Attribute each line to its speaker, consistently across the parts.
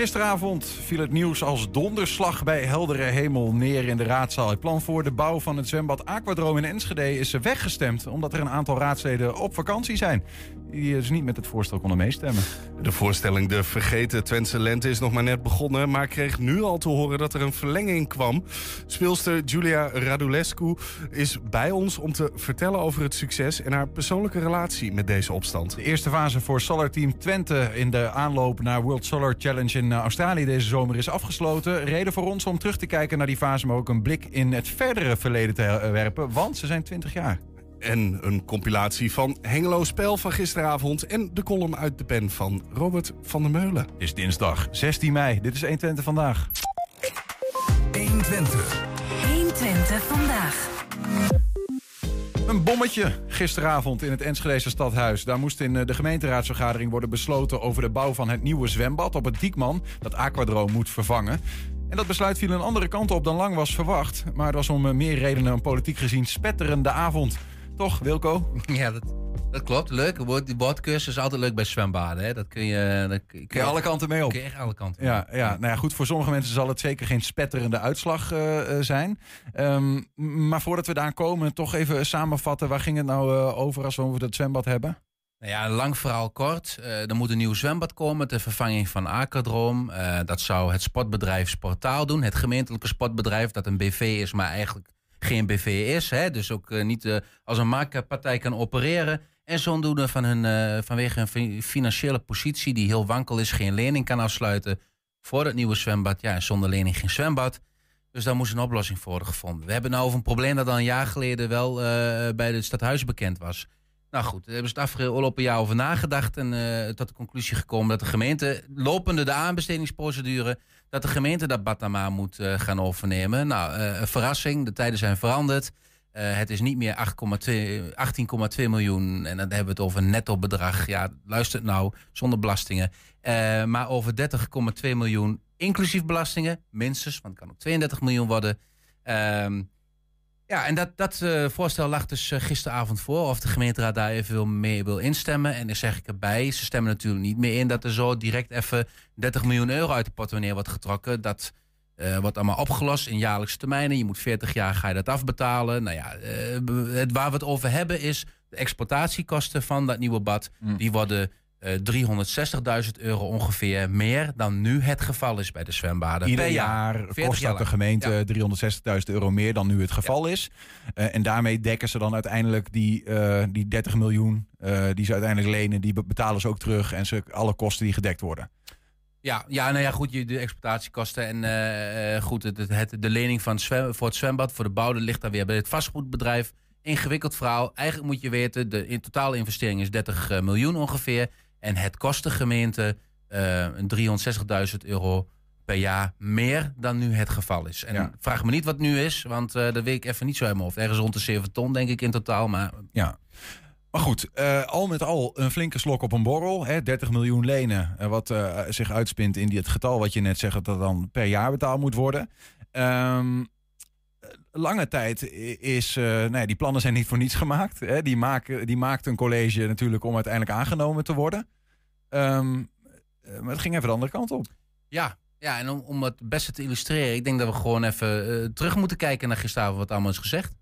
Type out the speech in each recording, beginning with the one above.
Speaker 1: Gisteravond viel het nieuws als donderslag bij heldere hemel neer in de raadzaal. Het plan voor de bouw van het zwembad Aquadroom in Enschede is weggestemd... omdat er een aantal raadsleden op vakantie zijn. Die dus niet met het voorstel konden meestemmen.
Speaker 2: De voorstelling De Vergeten Twentse Lente is nog maar net begonnen... maar kreeg nu al te horen dat er een verlenging kwam. Speelster Julia Radulescu is bij ons om te vertellen over het succes... en haar persoonlijke relatie met deze opstand.
Speaker 1: De eerste fase voor Solar Team Twente in de aanloop naar World Solar Challenge in Australië deze zomer is afgesloten. Reden voor ons om terug te kijken naar die fase, maar ook een blik in het verdere verleden te werpen, want ze zijn 20 jaar.
Speaker 2: En een compilatie van Hengelo Spel van gisteravond en de column uit de pen van Robert van der Meulen.
Speaker 1: Het is dinsdag 16 mei. Dit is 120 vandaag.
Speaker 3: 120.
Speaker 4: 120 vandaag.
Speaker 1: Een bommetje gisteravond in het Enschedese stadhuis. Daar moest in de gemeenteraadsvergadering worden besloten over de bouw van het nieuwe zwembad op het Diekman, dat Aquadroom moet vervangen. En dat besluit viel een andere kant op dan lang was verwacht. Maar het was om meer redenen een politiek gezien spetterende avond. Toch, Wilco?
Speaker 5: Ja, dat, dat klopt. Leuk. Die woordcursus is altijd leuk bij zwembaden. Hè? Dat kun je, dat kun
Speaker 1: je alle kanten mee op.
Speaker 5: Kun je echt alle kanten
Speaker 1: ja, mee. ja, nou ja, goed. Voor sommige mensen zal het zeker geen spetterende uitslag uh, zijn. Um, maar voordat we daar komen, toch even samenvatten. Waar ging het nou uh, over als we over het zwembad hebben?
Speaker 5: Nou ja, lang verhaal kort. Uh, er moet een nieuw zwembad komen ter vervanging van Akerdroom. dat zou het sportbedrijf Sportaal doen. Het gemeentelijke sportbedrijf dat een BV is, maar eigenlijk geen BV is. Hè, dus ook uh, niet uh, als een marktpartij kan opereren. En zodoende van hun, uh, vanwege hun financiële positie, die heel wankel is, geen lening kan afsluiten voor het nieuwe zwembad. Ja, zonder lening geen zwembad. Dus daar moest een oplossing voor worden gevonden. We hebben nou over een probleem dat al een jaar geleden wel bij het stadhuis bekend was. Nou goed, daar hebben ze het afgelopen jaar over nagedacht en tot de conclusie gekomen dat de gemeente lopende de aanbestedingsprocedure dat de gemeente dat Batama moet uh, gaan overnemen. Nou, uh, verrassing, de tijden zijn veranderd. Het is niet meer 18,2 miljoen en dan hebben we het over netto bedrag. Ja, luister nou, zonder belastingen. maar over 30,2 miljoen inclusief belastingen, minstens, want het kan ook 32 miljoen worden. Ehm, ja, en dat, dat uh, voorstel lag dus uh, gisteravond voor. Of de gemeenteraad daar even wil mee wil instemmen. En dan zeg ik erbij, ze stemmen natuurlijk niet meer in... dat er zo direct even 30 miljoen euro uit de portemonnee wordt getrokken. Dat uh, wordt allemaal opgelost in jaarlijkse termijnen. Je moet 40 jaar ga je dat afbetalen. Nou ja, het, waar we het over hebben is de exploitatiekosten van dat nieuwe bad. Mm. Die worden uh, 360.000 euro ongeveer meer dan nu het geval is bij de zwembaden.
Speaker 1: Ieder per jaar, kost dat de gemeente ja. 360.000 euro meer dan nu het geval ja. is. Uh, en daarmee dekken ze dan uiteindelijk die, uh, die 30 miljoen die ze uiteindelijk lenen, die betalen ze ook terug en ze alle kosten die gedekt worden.
Speaker 5: Ja, ja, nou ja, goed, de exploitatiekosten en goed, het, het, de lening van het zwem, voor het zwembad, voor de bouw, ligt daar weer bij het vastgoedbedrijf. Ingewikkeld verhaal. Eigenlijk moet je weten, de in totale investering is 30 miljoen ongeveer. En het kost de gemeente uh, 360.000 euro per jaar meer dan nu het geval is. En ja. vraag me niet wat nu is, want uh, dat weet ik even niet zo helemaal. Of ergens rond de 7 ton, denk ik in totaal. Maar
Speaker 1: ja. Maar goed, uh, al met al een flinke slok op een borrel. Hè, 30 miljoen lenen, uh, wat zich uitspint in die, het getal wat je net zegt... dat dat dan per jaar betaald moet worden. Um, lange tijd is, uh, nou ja, die plannen zijn niet voor niets gemaakt. Hè. Die, maken, die maakt een college natuurlijk om uiteindelijk aangenomen te worden. Um, maar het ging even de andere kant op.
Speaker 5: Ja, ja en om, om het beste te illustreren, ik denk dat we gewoon even uh, terug moeten kijken naar gisteravond wat allemaal is gezegd.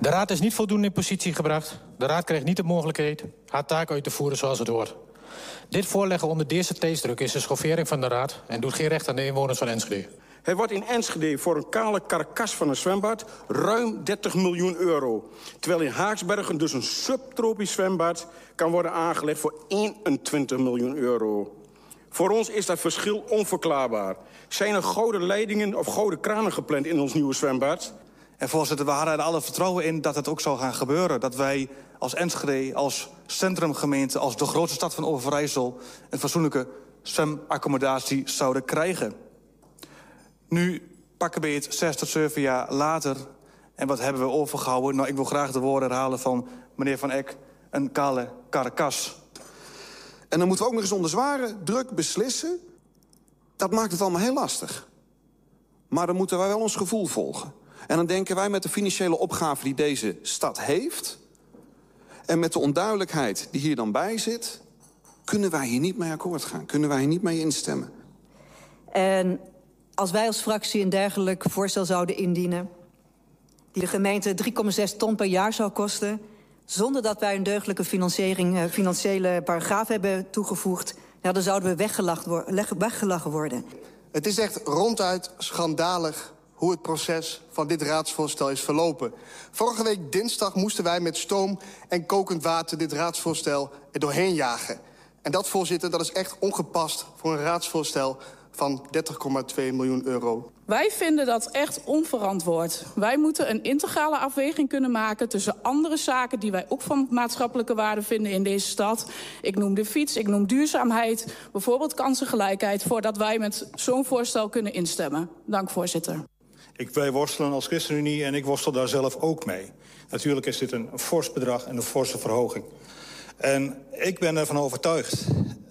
Speaker 6: De raad is niet voldoende in positie gebracht. De raad krijgt niet de mogelijkheid haar taak uit te voeren zoals het hoort. Dit voorleggen onder deze tijdsdruk is een schoffering van de raad en doet geen recht aan de inwoners van Enschede.
Speaker 7: Het wordt in Enschede voor een kale karkas van een zwembad ruim 30 miljoen euro. Terwijl in Haaksbergen dus een subtropisch zwembad kan worden aangelegd voor 21 miljoen euro. Voor ons is dat verschil onverklaarbaar. Zijn er gouden leidingen of gouden kranen gepland in ons nieuwe zwembad?
Speaker 8: En voorzitter, we hadden er alle vertrouwen in dat het ook zou gaan gebeuren. Dat wij als Enschede, als centrumgemeente, als de grootste stad van Overijssel... een fatsoenlijke zwemaccommodatie zouden krijgen. Nu pakken we het zes tot zeven jaar later... En wat hebben we overgehouden? Nou, ik wil graag de woorden herhalen van meneer Van Eck. Een kale karkas.
Speaker 9: En dan moeten we ook nog eens onder zware druk beslissen. Dat maakt het allemaal heel lastig. Maar dan moeten wij wel ons gevoel volgen. En dan denken wij met de financiële opgave die deze stad heeft... en met de onduidelijkheid die hier dan bij zit... kunnen wij hier niet mee akkoord gaan. Kunnen wij hier niet mee instemmen.
Speaker 10: En als wij als fractie een dergelijk voorstel zouden indienen... die de gemeente 3,6 ton per jaar zou kosten... zonder dat wij een deugdelijke financiering, eh, financiële paragraaf hebben toegevoegd... Ja, dan zouden we weggelachen worden.
Speaker 11: Het is echt ronduit schandalig hoe het proces van dit raadsvoorstel is verlopen. Vorige week dinsdag moesten wij met stoom en kokend water... dit raadsvoorstel er doorheen jagen. En dat, voorzitter, dat is echt ongepast voor een raadsvoorstel van 30,2 miljoen euro.
Speaker 12: Wij vinden dat echt onverantwoord. Wij moeten een integrale afweging kunnen maken tussen andere zaken die wij ook van maatschappelijke waarde vinden in deze stad. Ik noem de fiets, ik noem duurzaamheid, bijvoorbeeld kansengelijkheid, voordat wij met zo'n voorstel kunnen instemmen. Dank voorzitter.
Speaker 13: Ik, wij worstelen als ChristenUnie en ik worstel daar zelf ook mee. Natuurlijk is dit een fors bedrag en een forse verhoging. En ik ben ervan overtuigd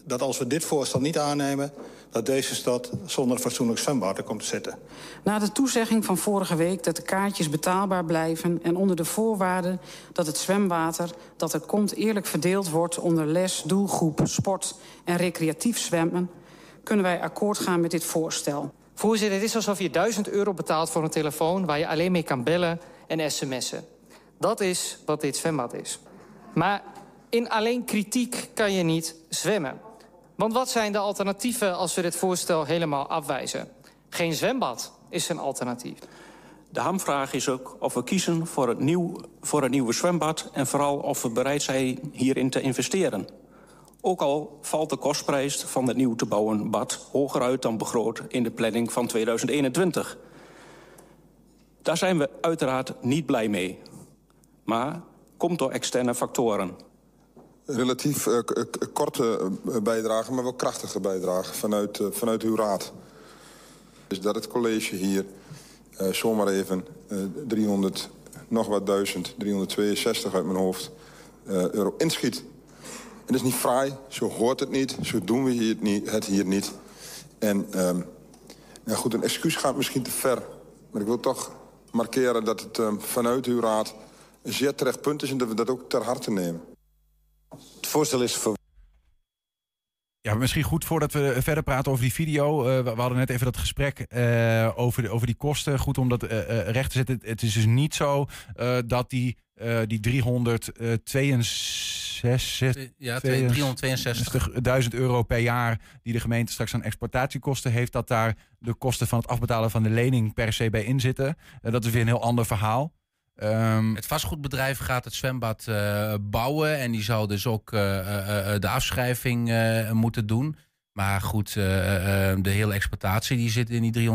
Speaker 13: dat als we dit voorstel niet aannemen dat deze stad zonder een fatsoenlijk zwembad komt te zitten.
Speaker 14: Na de toezegging van vorige week dat de kaartjes betaalbaar blijven... en onder de voorwaarde dat het zwemwater dat er komt eerlijk verdeeld wordt... onder les, doelgroep, sport en recreatief zwemmen... kunnen wij akkoord gaan met dit voorstel.
Speaker 6: Voorzitter, het is alsof je 1000 euro betaalt voor een telefoon... waar je alleen mee kan bellen en sms'en. Dat is wat dit zwembad is. Maar in alleen kritiek kan je niet zwemmen. Want wat zijn de alternatieven als we dit voorstel helemaal afwijzen? Geen zwembad is een alternatief.
Speaker 7: De hamvraag is ook of we kiezen voor het, nieuw, voor het nieuwe zwembad... en vooral of we bereid zijn hierin te investeren. Ook al valt de kostprijs van het nieuw te bouwen bad... hoger uit dan begroot in de planning van 2021. Daar zijn we uiteraard niet blij mee. Maar komt door externe factoren
Speaker 15: relatief uh, korte eh, bijdrage, maar wel krachtige bijdrage vanuit, vanuit uw raad. Dus dat het college hier zomaar even 300, nog wat duizend, 362 uit mijn hoofd, euro inschiet. Dat is niet fraai, zo hoort het niet, zo doen we hier het hier niet. En nou goed, een excuus gaat misschien te ver. Maar ik wil toch markeren dat het um, vanuit uw raad een zeer terecht punt is... en dat we dat ook ter harte nemen.
Speaker 9: Het voorstel is voor...
Speaker 1: Ja, misschien goed voordat we verder praten over die video. Uh, we hadden net even dat gesprek uh, over, de, over die kosten. Goed om dat uh, recht te zetten. Het is dus niet zo dat die, die 362
Speaker 5: ja, 362.000
Speaker 1: euro per jaar die de gemeente straks aan exploitatiekosten heeft, dat daar de kosten van het afbetalen van de lening per se bij in zitten. dat is weer een heel ander verhaal.
Speaker 5: Um, het vastgoedbedrijf gaat het zwembad uh, bouwen en die zou dus ook uh, uh, de afschrijving moeten doen. Maar goed, de hele exploitatie die zit in die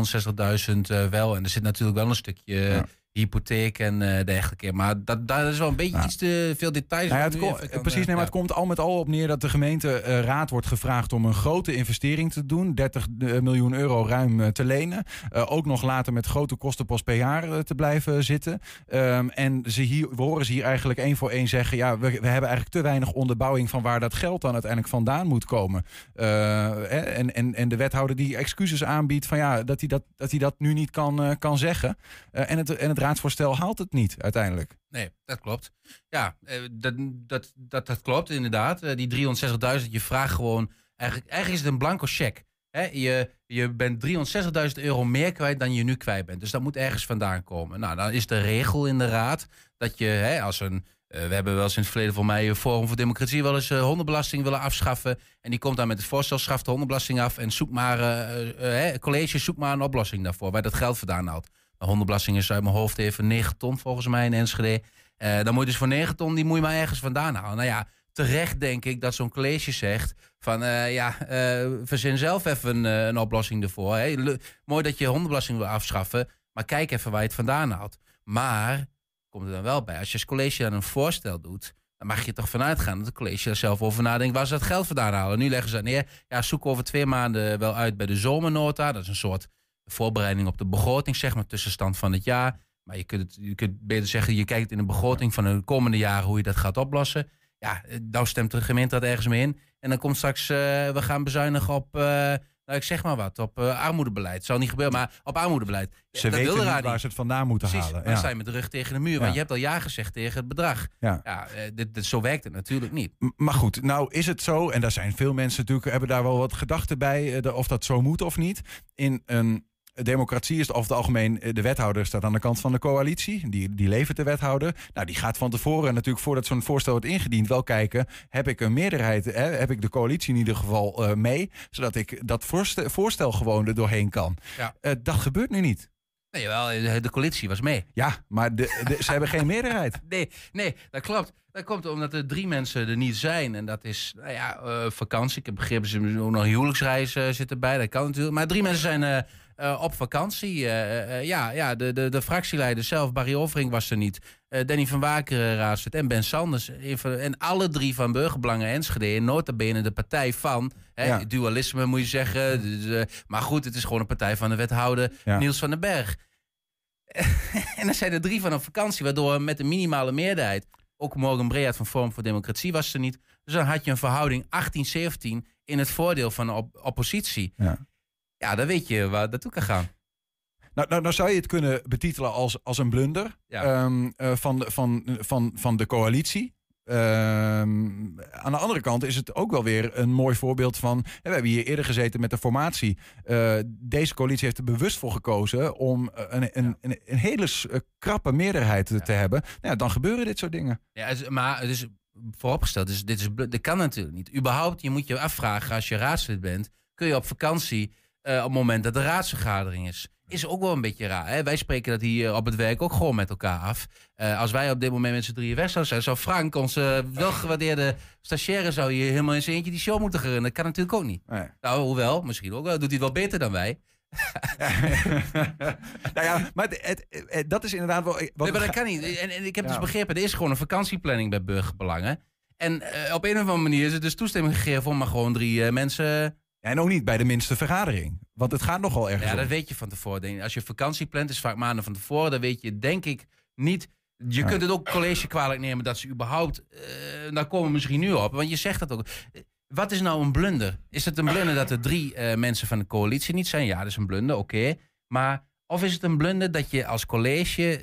Speaker 5: 360.000 wel. En er zit natuurlijk wel een stukje ja hypotheek en uh, dergelijke. Maar dat, dat is wel een beetje iets te veel details.
Speaker 1: Nou ja, het precies, nee, maar het komt al met al op neer dat de gemeenteraad uh, wordt gevraagd om een grote investering te doen. 30 miljoen euro ruim te lenen. ook nog later met grote kostenpost per jaar te blijven zitten. Um, en ze hier, we horen ze hier eigenlijk één voor één zeggen: ja, we, we hebben eigenlijk te weinig onderbouwing van waar dat geld dan uiteindelijk vandaan moet komen. en, en, en de wethouder die excuses aanbiedt van ja, dat hij dat, dat, hij dat nu niet kan, kan zeggen. en het, en het raadsvoorstel haalt het niet uiteindelijk.
Speaker 5: Nee, dat klopt. Ja, eh, dat, dat, dat, klopt inderdaad. Eh, die 360.000, je vraagt gewoon... Eigenlijk, eigenlijk is het een blanco cheque. He, je, je bent 360.000 euro meer kwijt dan je nu kwijt bent. Dus dat moet ergens vandaan komen. Nou, dan is de regel in de raad dat je he, als een... Uh, we hebben wel in het verleden voor mij Forum voor Democratie wel eens hondenbelasting willen afschaffen. En die komt dan met het voorstel, schaft de hondenbelasting af en zoek maar, uh, college, zoek maar een oplossing daarvoor, waar dat geld vandaan haalt hondenbelasting is uit mijn hoofd even 9 ton volgens mij in Enschede. Uh, dan moet je dus voor 9 ton, die moet je maar ergens vandaan halen. Nou ja, terecht denk ik dat zo'n college zegt van uh, ja, uh, verzin zelf even een, oplossing ervoor. Mooi dat je hondenbelasting wil afschaffen, maar kijk even waar je het vandaan haalt. Maar, komt er dan wel bij, als je als college dan een voorstel doet, dan mag je toch vanuit gaan dat het college er zelf over nadenkt waar ze dat geld vandaan halen. Nu leggen ze neer, ja, zoek over twee maanden wel uit bij de zomernota. Dat is een soort voorbereiding op de begroting, zeg maar, tussenstand van het jaar. Maar je kunt, het, je kunt beter zeggen, je kijkt in de begroting van de komende jaren hoe je dat gaat oplossen. Ja, eh, nou stemt de gemeente dat ergens mee in. En dan komt straks, eh, we gaan bezuinigen op, eh, nou ik zeg maar wat, op armoedebeleid. Zal niet gebeuren, maar op armoedebeleid.
Speaker 1: Ze
Speaker 5: dat
Speaker 1: weten niet waar ze het vandaan moeten
Speaker 5: Precies,
Speaker 1: halen. Ja.
Speaker 5: sta je met de rug tegen de muur.
Speaker 1: Ja.
Speaker 5: Want je hebt al ja gezegd tegen het bedrag.
Speaker 1: Ja.
Speaker 5: dit, dit- zo werkt het natuurlijk niet.
Speaker 1: M- Maar goed, nou is het zo, en daar zijn veel mensen natuurlijk, hebben daar wel wat gedachten bij, de- of dat zo moet of niet. In een democratie is over het algemeen, eh, de wethouder staat aan de kant van de coalitie, die, die levert de wethouder. Nou, die gaat van tevoren natuurlijk, voordat zo'n voorstel wordt ingediend, wel kijken, heb ik een meerderheid, hè, heb ik de coalitie in ieder geval eh, mee, zodat ik dat voorstel, voorstel gewoon er doorheen kan.
Speaker 5: Ja.
Speaker 1: Eh, dat gebeurt nu niet.
Speaker 5: Nee, wel, de, coalitie was mee.
Speaker 1: Ja, maar de, de- ze hebben geen meerderheid.
Speaker 5: Nee, nee, dat klopt. Dat komt omdat er drie mensen er niet zijn. En dat is, nou ja, vakantie. Ik heb begrepen, ze ook nog een huwelijksreis eh, zit erbij. Dat kan natuurlijk. Maar drie mensen zijn eh, op vakantie. Eh, eh, ja, ja de, de, de fractieleider zelf, Barry Overing was er niet. Danny van Wakeren raadslid en Ben Sanders. En alle drie van Burgerbelangen Enschede. En notabene de partij van, hè,
Speaker 1: Ja.
Speaker 5: dualisme moet je zeggen. Dus, maar goed, het is gewoon een partij van de wethouder
Speaker 1: Ja.
Speaker 5: Niels van den Berg. en dan zijn er drie van op vakantie, waardoor met een minimale meerderheid, ook Morgan Breat van Forum voor Democratie was er niet. Dus dan had je een verhouding 18-17 in het voordeel van de op- oppositie.
Speaker 1: Ja.
Speaker 5: Ja, dan weet je waar naartoe kan gaan.
Speaker 1: Nou, nou, nou zou je het kunnen betitelen als, als een blunder
Speaker 5: Ja.
Speaker 1: ehm, eh, van, de, van, van, van de coalitie. Ehm, aan de andere kant is het ook wel weer een mooi voorbeeld van. We hebben hier eerder gezeten met de formatie. Eh, deze coalitie heeft er bewust voor gekozen om een, een, een, een hele eh, krappe meerderheid te hebben. Nou, ja, dan gebeuren dit soort dingen.
Speaker 5: Ja, maar het is vooropgesteld, dus dit is, dat kan natuurlijk niet. Überhaupt, je moet je afvragen als je raadslid bent, kun je op vakantie eh, op het moment dat de raadsvergadering is. Is ook wel een beetje raar. Hè? Wij spreken dat hier op het werk ook gewoon met elkaar af. Eh, als wij op dit moment met z'n drieën weg zouden zijn, zou Frank, onze welgewaardeerde stagiaire, zou hier helemaal in zijn eentje die show moeten gaan runnen. Dat kan natuurlijk ook niet.
Speaker 1: Nee.
Speaker 5: Nou, hoewel, misschien ook wel. Doet hij het wel beter dan wij.
Speaker 1: nou ja, maar het, het- het- dat is inderdaad wel.
Speaker 5: Nee, maar dat kan niet. En, en ik heb
Speaker 1: Ja.
Speaker 5: dus begrepen, er is gewoon een vakantieplanning bij burgerbelangen. En eh, op een of andere manier is het dus toestemming gegeven om maar gewoon drie eh, mensen...
Speaker 1: En ook niet bij de minste vergadering. Want het gaat nogal ergens
Speaker 5: Ja,
Speaker 1: om.
Speaker 5: dat weet je van tevoren. Als je vakantie plant, is vaak maanden van tevoren. Dan weet je denk ik niet... Je
Speaker 1: Ja.
Speaker 5: kunt het ook college kwalijk nemen dat ze überhaupt... eh daar komen we misschien nu op. Want je zegt dat ook. Eh, Wat is nou een blunder? Is het een blunder dat er drie eh, mensen van de coalitie niet zijn? Ja, dat is een blunder, oké. Maar of is het een blunder dat je als college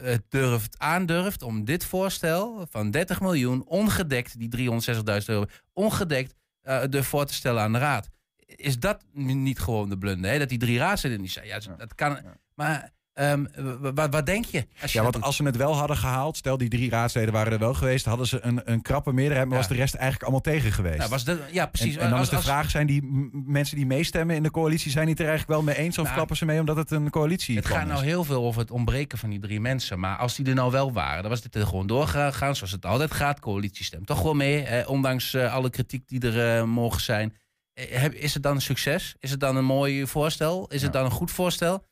Speaker 5: het durft, aandurft om dit voorstel van 30 miljoen ongedekt, die 360.000 euro, ongedekt eh durft voor te stellen aan de raad? Is dat niet gewoon de blunder? Hè? Dat die drie raadsleden niet zijn? Ja, dat kan. Maar ehm, w- w- wat denk je? Als je
Speaker 1: Ja, want als ze het wel hadden gehaald, stel die drie raadsleden waren er wel geweest, hadden ze een, een krappe meerderheid, maar
Speaker 5: Ja.
Speaker 1: was de rest eigenlijk allemaal tegen geweest.
Speaker 5: Nou, was ja, precies.
Speaker 1: En, en dan
Speaker 5: Als-
Speaker 1: is de
Speaker 5: als-
Speaker 1: vraag, zijn die mensen die meestemmen in de coalitie, zijn die het er eigenlijk wel mee eens of
Speaker 5: Nou,
Speaker 1: klappen ze mee omdat het een coalitie
Speaker 5: Het gaat nou heel veel over het ontbreken van die drie mensen. Maar als die er nou wel waren, dan was dit er gewoon doorgegaan zoals het altijd gaat. Coalitie stemt toch wel mee, eh, ondanks eh, alle kritiek die er eh, mogen zijn. Eh, is het dan een succes? Is het dan een mooi voorstel? Is het dan een goed voorstel?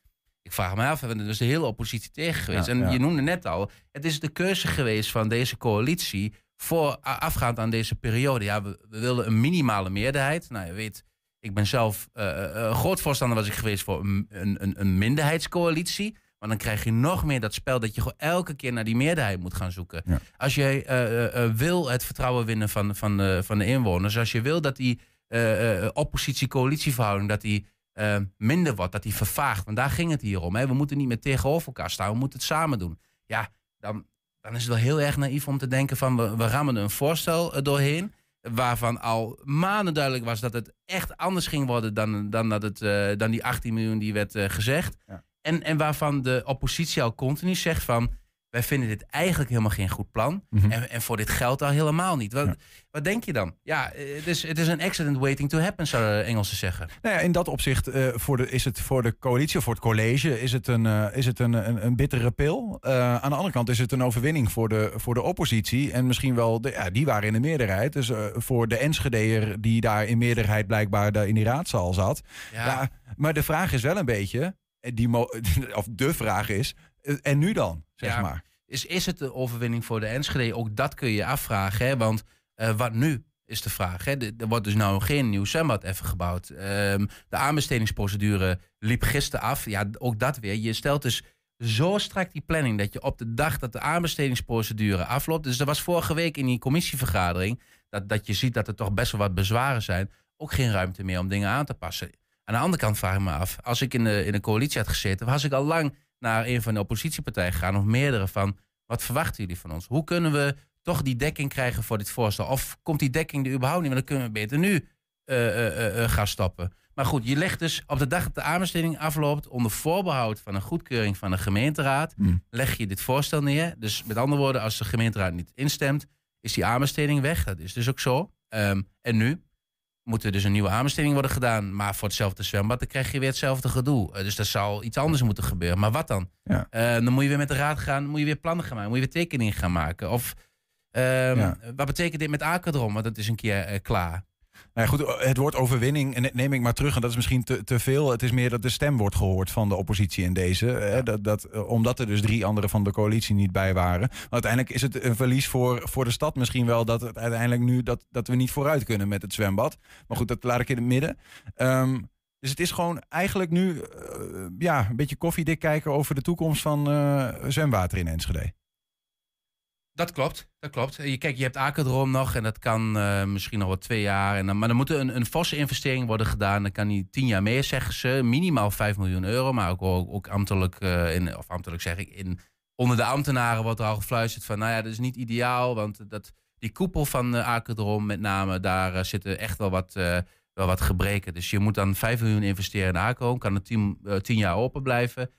Speaker 5: Ik vraag me af, we hebben er dus de hele oppositie tegen geweest.
Speaker 1: Ja,
Speaker 5: en
Speaker 1: ja.
Speaker 5: je noemde net al, het is de keuze geweest van deze coalitie voor afgaand aan deze periode. Ja, we, we wilden een minimale meerderheid. Nou, je weet, ik ben zelf een groot voorstander was ik geweest voor een, een, een- minderheidscoalitie. Maar dan krijg je nog meer dat spel dat je gewoon elke keer naar die meerderheid moet gaan zoeken. Als je wil het vertrouwen winnen van, van, de, van de inwoners, als je wil dat die eh, oppositie-coalitieverhouding dat die, eh, minder wordt, dat die vervaagt. Want daar ging het hier om. Hè. We moeten niet meer tegenover elkaar staan, we moeten het samen doen. Ja, dan, dan is het wel heel erg naïef om te denken van we, we rammen een voorstel doorheen. Waarvan al maanden duidelijk was dat het echt anders ging worden dan, dan, dat het, dan die 18 miljoen die werd gezegd. En, en waarvan de oppositie al continu zegt van wij vinden dit eigenlijk helemaal geen goed plan.
Speaker 1: Mhm.
Speaker 5: en, en voor dit geld al helemaal niet. Wat, wat denk je dan? Ja, het is, het is een accident waiting to happen, zouden de Engelsen zeggen.
Speaker 1: Nou ja, in dat opzicht eh, voor de, is het voor de coalitie of voor het college is het een, eh, is het een, een, een bittere pil. Eh, aan de andere kant is het een overwinning voor de, voor de oppositie. En misschien wel, de, ja, die waren in de meerderheid. Dus voor de Enschedeer die daar in meerderheid blijkbaar daar in die raadzaal zat.
Speaker 5: Ja.
Speaker 1: Ja. maar de vraag is wel een beetje, die of de vraag is, en nu dan, zeg
Speaker 5: Ja.
Speaker 1: maar.
Speaker 5: Is, is het een overwinning voor de Enschede? Ook dat kun je je afvragen. Hè? Want eh, wat nu is de vraag. Hè? Er er wordt dus nou geen nieuw zwembad even gebouwd. Ehm, de aanbestedingsprocedure liep gisteren af. Ja, ook dat weer. Je stelt dus zo strak die planning dat je op de dag dat de aanbestedingsprocedure afloopt. Dus er was vorige week in die commissievergadering dat, dat je ziet dat er toch best wel wat bezwaren zijn. Ook geen ruimte meer om dingen aan te passen. Aan de andere kant vraag ik me af, als ik in de, in de coalitie had gezeten, was ik al lang naar een van de oppositiepartijen gegaan, of meerdere van, wat verwachten jullie van ons? Hoe kunnen we toch die dekking krijgen voor dit voorstel? Of komt die dekking er überhaupt niet? Want dan kunnen we beter nu uh, gaan stoppen. Maar goed, je legt dus op de dag dat de aanbesteding afloopt, onder voorbehoud van een goedkeuring van de gemeenteraad,
Speaker 1: Hmm.
Speaker 5: leg je dit voorstel neer. Dus met andere woorden, als de gemeenteraad niet instemt, is die aanbesteding weg. Dat is dus ook zo. Ehm, en nu moet er dus een nieuwe aanbesteding worden gedaan. Maar voor hetzelfde zwembad, dan krijg je weer hetzelfde gedoe. Eh, dus er zal iets anders moeten gebeuren. Maar wat dan?
Speaker 1: Ja.
Speaker 5: Eh, dan moet je weer met de raad gaan, moet je weer plannen gaan maken, moet je weer tekeningen gaan maken. Of ehm,
Speaker 1: Ja.
Speaker 5: wat betekent dit met Akerdrom? Want dat is een keer eh, klaar.
Speaker 1: Nou ja, goed, het woord overwinning neem ik maar terug. En dat is misschien te, te veel. Het is meer dat de stem wordt gehoord van de oppositie in deze. Hè, dat, dat, eh, omdat er dus drie anderen van de coalitie niet bij waren. Maar uiteindelijk is het een verlies voor, voor de stad misschien wel... dat het uiteindelijk nu dat, dat we niet vooruit kunnen met het zwembad. Maar goed, dat laat ik in het midden. Ehm, dus het is gewoon eigenlijk nu eh, ja, een beetje koffiedik kijken... over de toekomst van eh, zwemwater in Enschede.
Speaker 5: Dat klopt, dat klopt. Je, kijk, je hebt Akerdroom nog en dat kan eh, misschien nog wel twee jaar. En dan, maar dan moet een, een forse investering worden gedaan. Dan kan die tien jaar meer, zeggen ze. Minimaal 5 miljoen euro, maar ook, ook, ambtelijk, eh, in, of ambtelijk zeg ik, in, onder de ambtenaren wordt er al gefluisterd van... nou ja, dat is niet ideaal, want dat, die koepel van uh, met name... daar zitten echt wel wat, wel wat gebreken. Dus je moet dan 5 miljoen investeren in Akerdroom. Kan het tien, tien jaar open blijven.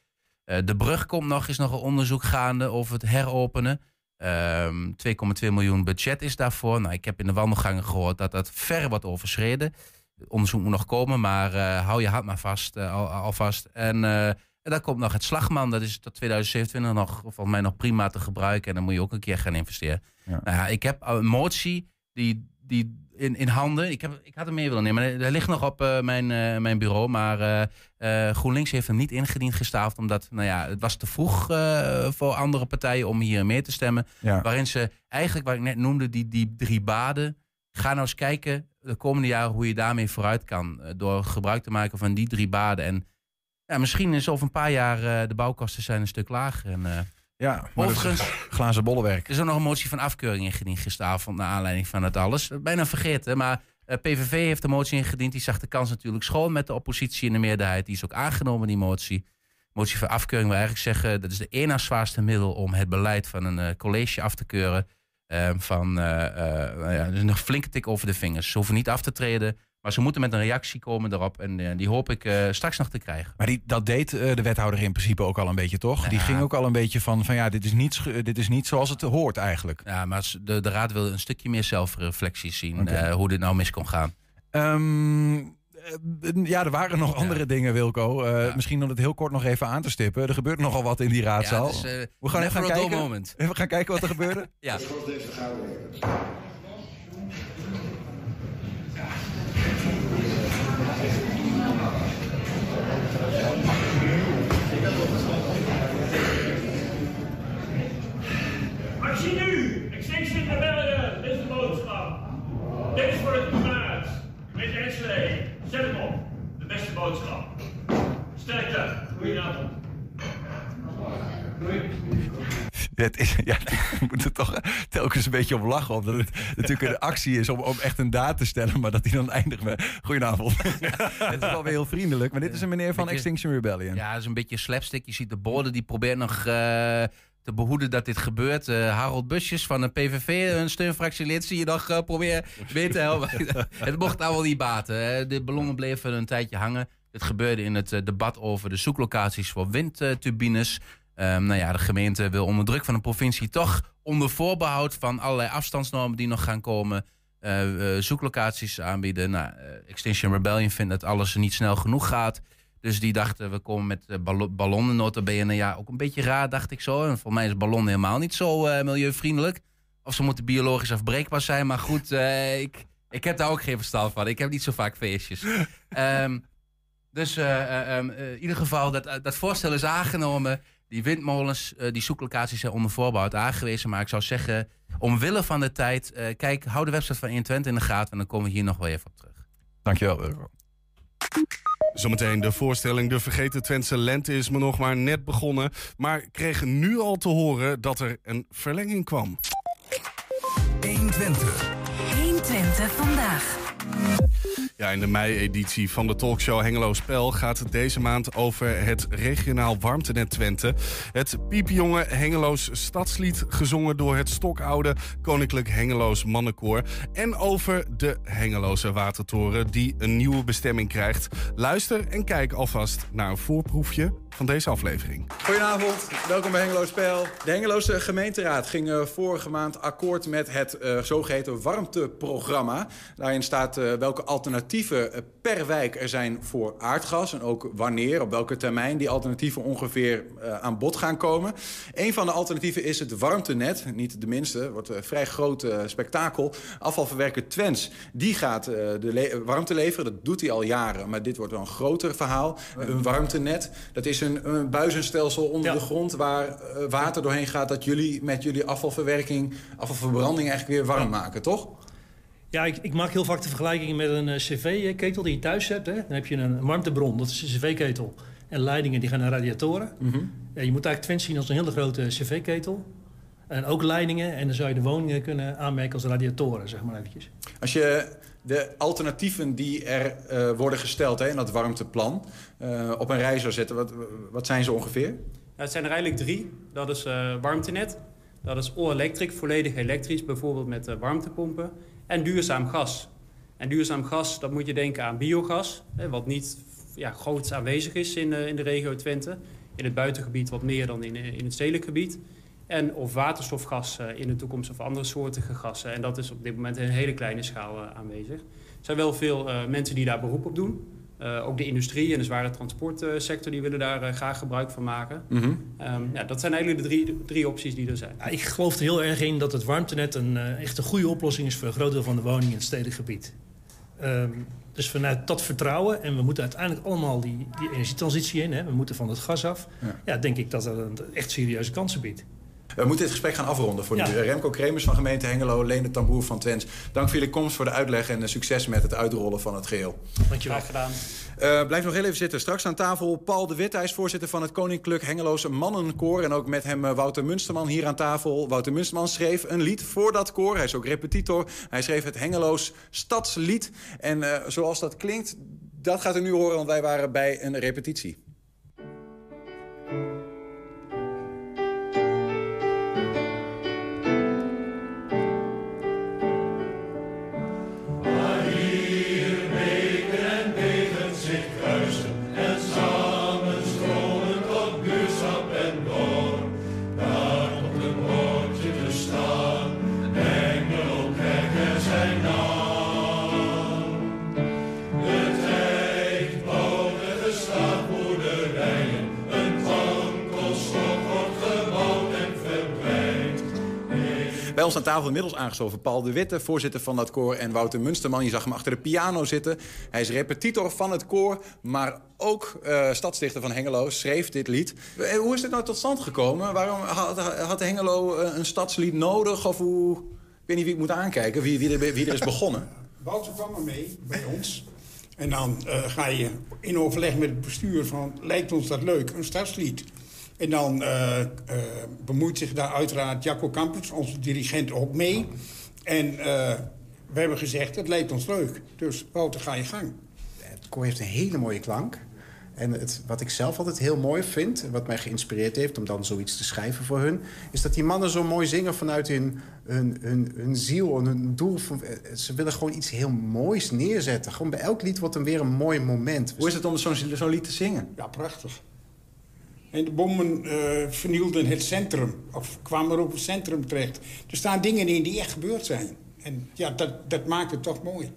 Speaker 5: de brug komt nog, is nog een onderzoek gaande over het heropenen... Um, 2,2 miljoen budget is daarvoor. Nou, ik heb in de wandelgangen gehoord dat dat ver wordt overschreden. Het onderzoek moet nog komen, maar uh, hou je hand maar vast, uh, al, alvast. En, uh, en dan komt nog het slagman. Dat is tot 2027 nog, volgens mij nog prima te gebruiken. En dan moet je ook een keer gaan investeren. Ja. Nou ja, ik heb een motie die, die in, in handen. Ik, heb, ik had hem mee willen nemen. Maar hij ligt nog op uh, mijn, uh, mijn bureau. Maar uh, GroenLinks heeft hem niet ingediend gestaafd. Omdat nou ja, het was te vroeg voor andere partijen om hier mee te stemmen.
Speaker 1: Ja.
Speaker 5: Waarin ze eigenlijk, wat ik net noemde, die, die drie baden. Ga nou eens kijken de komende jaren hoe je daarmee vooruit kan. door gebruik te maken van die drie baden. En ja, misschien is over een paar jaar de bouwkosten zijn een stuk lager. En,
Speaker 1: ja,
Speaker 5: overigens,
Speaker 1: glazen bollenwerk.
Speaker 5: Er is ook nog een motie van afkeuring ingediend gisteravond naar aanleiding van het alles. Bijna vergeten, maar uh, PVV heeft een motie ingediend. Die zag de kans natuurlijk schoon met de oppositie in de meerderheid. Die is ook aangenomen, die motie. Motie van afkeuring wil eigenlijk zeggen... dat is de één na zwaarste middel om het beleid van een uh, college af te keuren. Uh, van, nou ja, dus een flinke tik over de vingers. Ze hoeven niet af te treden... Maar ze moeten met een reactie komen daarop. En uh, die hoop ik uh, straks nog te krijgen.
Speaker 1: Maar die, dat deed uh, de wethouder in principe ook al een beetje, toch? Ja. Die ging ook al een beetje van, van ja, dit is, niet, dit is niet zoals het hoort eigenlijk.
Speaker 5: Ja, maar de, de raad wil een stukje meer zelfreflectie zien. Okay. hoe dit nou mis kon gaan.
Speaker 1: Um, ja, er waren nog andere ja. dingen, Wilco. Ja. Misschien om het heel kort nog even aan te stippen. Er gebeurt nogal wat in die raadzaal. We gaan even kijken.
Speaker 5: Moment.
Speaker 1: We gaan kijken wat er gebeurde.
Speaker 5: ja.
Speaker 16: Actie nu! Extinction Rebellion, dit is de boodschap. Dit is voor het klimaat. Met Enschede, zet hem op. De beste boodschap. Sterkte. Goedenavond.
Speaker 1: Het is, ja, ik moet er toch telkens een beetje om lachen. Omdat het natuurlijk een actie is om, om echt een daad te stellen. Maar dat hij dan eindigt met Goedenavond. het is wel weer heel vriendelijk. Maar dit is een meneer van
Speaker 5: beetje,
Speaker 1: Extinction Rebellion.
Speaker 5: Ja, dat is een beetje slapstick. Je ziet de borden die probeert nog... Uh, te behoeden dat dit gebeurt. Uh, Harold Busjes van de PVV, een steunfractielid, zie je nog uh, proberen mee te helpen. het mocht nou wel niet baten. De ballonnen bleven een tijdje hangen. Het gebeurde in het uh, debat over de zoeklocaties voor windturbines. Um, nou ja, de gemeente wil onder druk van de provincie toch onder voorbehoud van allerlei afstandsnormen die nog gaan komen, zoeklocaties aanbieden. Nou, Extinction Rebellion vindt dat alles niet snel genoeg gaat. Dus die dachten, we komen met ballon, ballonnen notabene. Ja, ook een beetje raar, dacht ik zo. En voor mij is ballon helemaal niet zo uh, milieuvriendelijk. Of ze moeten biologisch afbreekbaar zijn. Maar goed, uh, ik, ik heb daar ook geen verstand van. Ik heb niet zo vaak feestjes. um, dus uh, um, in ieder geval, dat, dat voorstel is aangenomen. Die windmolens, die zoeklocaties zijn onder voorbehoud aangewezen. Maar ik zou zeggen, omwille van de tijd... kijk, hou de website van 120 in de gaten... en dan komen we hier nog wel even op terug.
Speaker 1: Dankjewel, Wilco.
Speaker 2: Zometeen de voorstelling De Vergeten Twentse Lente is me nog maar net begonnen. Maar kregen nu al te horen dat er een verlenging kwam.
Speaker 4: 120. 120 vandaag.
Speaker 2: Ja, in de mei-editie van de talkshow Hengelo Spel gaat het deze maand over het regionaal warmtenet Twente. Het piepjonge Hengeloos stadslied gezongen door het stokoude Koninklijk Hengeloos Mannenkoor. En over de Hengeloze Watertoren die een nieuwe bestemming krijgt. Luister en kijk alvast naar een voorproefje van deze aflevering.
Speaker 1: Goedenavond, welkom bij Hengelo Spel. De Hengeloze gemeenteraad ging uh, vorige maand akkoord met het uh, zogeheten warmteprogramma. Daarin staat uh, welke alternatieven per wijk er zijn voor aardgas... en ook wanneer, op welke termijn die alternatieven ongeveer aan bod gaan komen. Een van de alternatieven is het warmtenet, niet de minste, wordt een vrij groot spektakel. Afvalverwerker Twens, die gaat de warmte leveren, dat doet hij al jaren... maar dit wordt wel een groter verhaal. Een warmtenet, dat is een, een buizenstelsel onder ja. de grond waar uh, water doorheen gaat... dat jullie met jullie afvalverwerking, afvalverbranding eigenlijk weer warm maken, toch?
Speaker 17: Ja, ik, ik, maak heel vaak de vergelijking met een uh, cv-ketel die je thuis hebt. Hè? Dan heb je een warmtebron, dat is een cv-ketel. En leidingen die gaan naar radiatoren. Mm -hmm. ja, je moet eigenlijk Twente zien als een hele grote cv-ketel. En ook leidingen. En dan zou je de woningen kunnen aanmerken als radiatoren, zeg maar eventjes.
Speaker 1: Als je de alternatieven die er uh, worden gesteld hè, in dat warmteplan uh, op een rij zou zetten, wat, wat zijn ze ongeveer?
Speaker 18: Ja, het zijn er eigenlijk drie. Dat is uh, warmtenet, dat is all-electric, volledig elektrisch, bijvoorbeeld met warmtepompen, en duurzaam gas. En duurzaam gas, dat moet je denken aan biogas, hè, wat niet ja, groots aanwezig is in, in de regio Twente. In het buitengebied wat meer dan in, in het stedelijk gebied. En of waterstofgas in de toekomst of andere soortige gassen. En dat is op dit moment in een hele kleine schaal uh, aanwezig. Er zijn wel veel uh, mensen die daar beroep op doen. Uh, ook de industrie en de zware transportsector die willen daar graag gebruik van maken. Mm -hmm. um, ja, dat zijn eigenlijk de drie, drie opties die er zijn.
Speaker 17: Ja, ik geloof er heel erg in dat het warmtenet een, echt een goede oplossing is... voor een groot deel van de woningen in het stedelijk gebied. Um, dus vanuit dat vertrouwen, en we moeten uiteindelijk allemaal die, die energietransitie in... Hè, we moeten van het gas af, ja. ja denk ik dat dat een echt serieuze kansen biedt.
Speaker 1: We moeten dit gesprek gaan afronden voor ja. nu. Remco Kremers van gemeente Hengelo, Lene Tamboer van Twents. Dank voor jullie komst, voor de uitleg en succes met het uitrollen van het geheel.
Speaker 17: Dankjewel.
Speaker 18: Graag gedaan.
Speaker 1: Uh, blijf nog heel even zitten. Straks aan tafel Paul de Wit. Hij is voorzitter van het Koninklijk Hengeloze Mannenkoor. En ook met hem uh, Wouter Munsterman hier aan tafel. Wouter Munsterman schreef een lied voor dat koor. Hij is ook repetitor. Hij schreef het Hengeloos Stadslied. En uh, zoals dat klinkt, dat gaat u nu horen, want wij waren bij een repetitie. Ons aan tafel inmiddels aangeschoven Paul de Witte, voorzitter van dat koor... en Wouter Munsterman, je zag hem achter de piano zitten. Hij is repetitor van het koor, maar ook uh, stadsdichter van Hengelo, schreef dit lied. Uh, hoe is dit nou tot stand gekomen? Waarom had, had Hengelo uh, een stadslied nodig? Of hoe... Ik weet niet wie ik moet aankijken, wie, wie er is begonnen.
Speaker 19: Wouter kwam er mee bij ons. En dan ga je in overleg met het bestuur van... lijkt ons dat leuk, een stadslied... En dan uh, uh, bemoeit zich daar uiteraard Jacco Campus, onze dirigent, ook mee. En uh, we hebben gezegd, het lijkt ons leuk. Dus Wouter, ga je gang.
Speaker 20: Het koor heeft een hele mooie klank. En het, wat ik zelf altijd heel mooi vind, wat mij geïnspireerd heeft... om dan zoiets te schrijven voor hun... is dat die mannen zo mooi zingen vanuit hun, hun, hun, hun ziel en hun doel. Ze willen gewoon iets heel moois neerzetten. Gewoon bij elk lied wordt dan weer een mooi moment.
Speaker 1: Hoe is het om zo'n zo lied te zingen?
Speaker 19: Ja, prachtig. En de bommen uh, vernielden het centrum. Of kwamen op het centrum terecht. Er staan dingen in die echt gebeurd zijn. En ja, dat, dat maakt het toch mooi.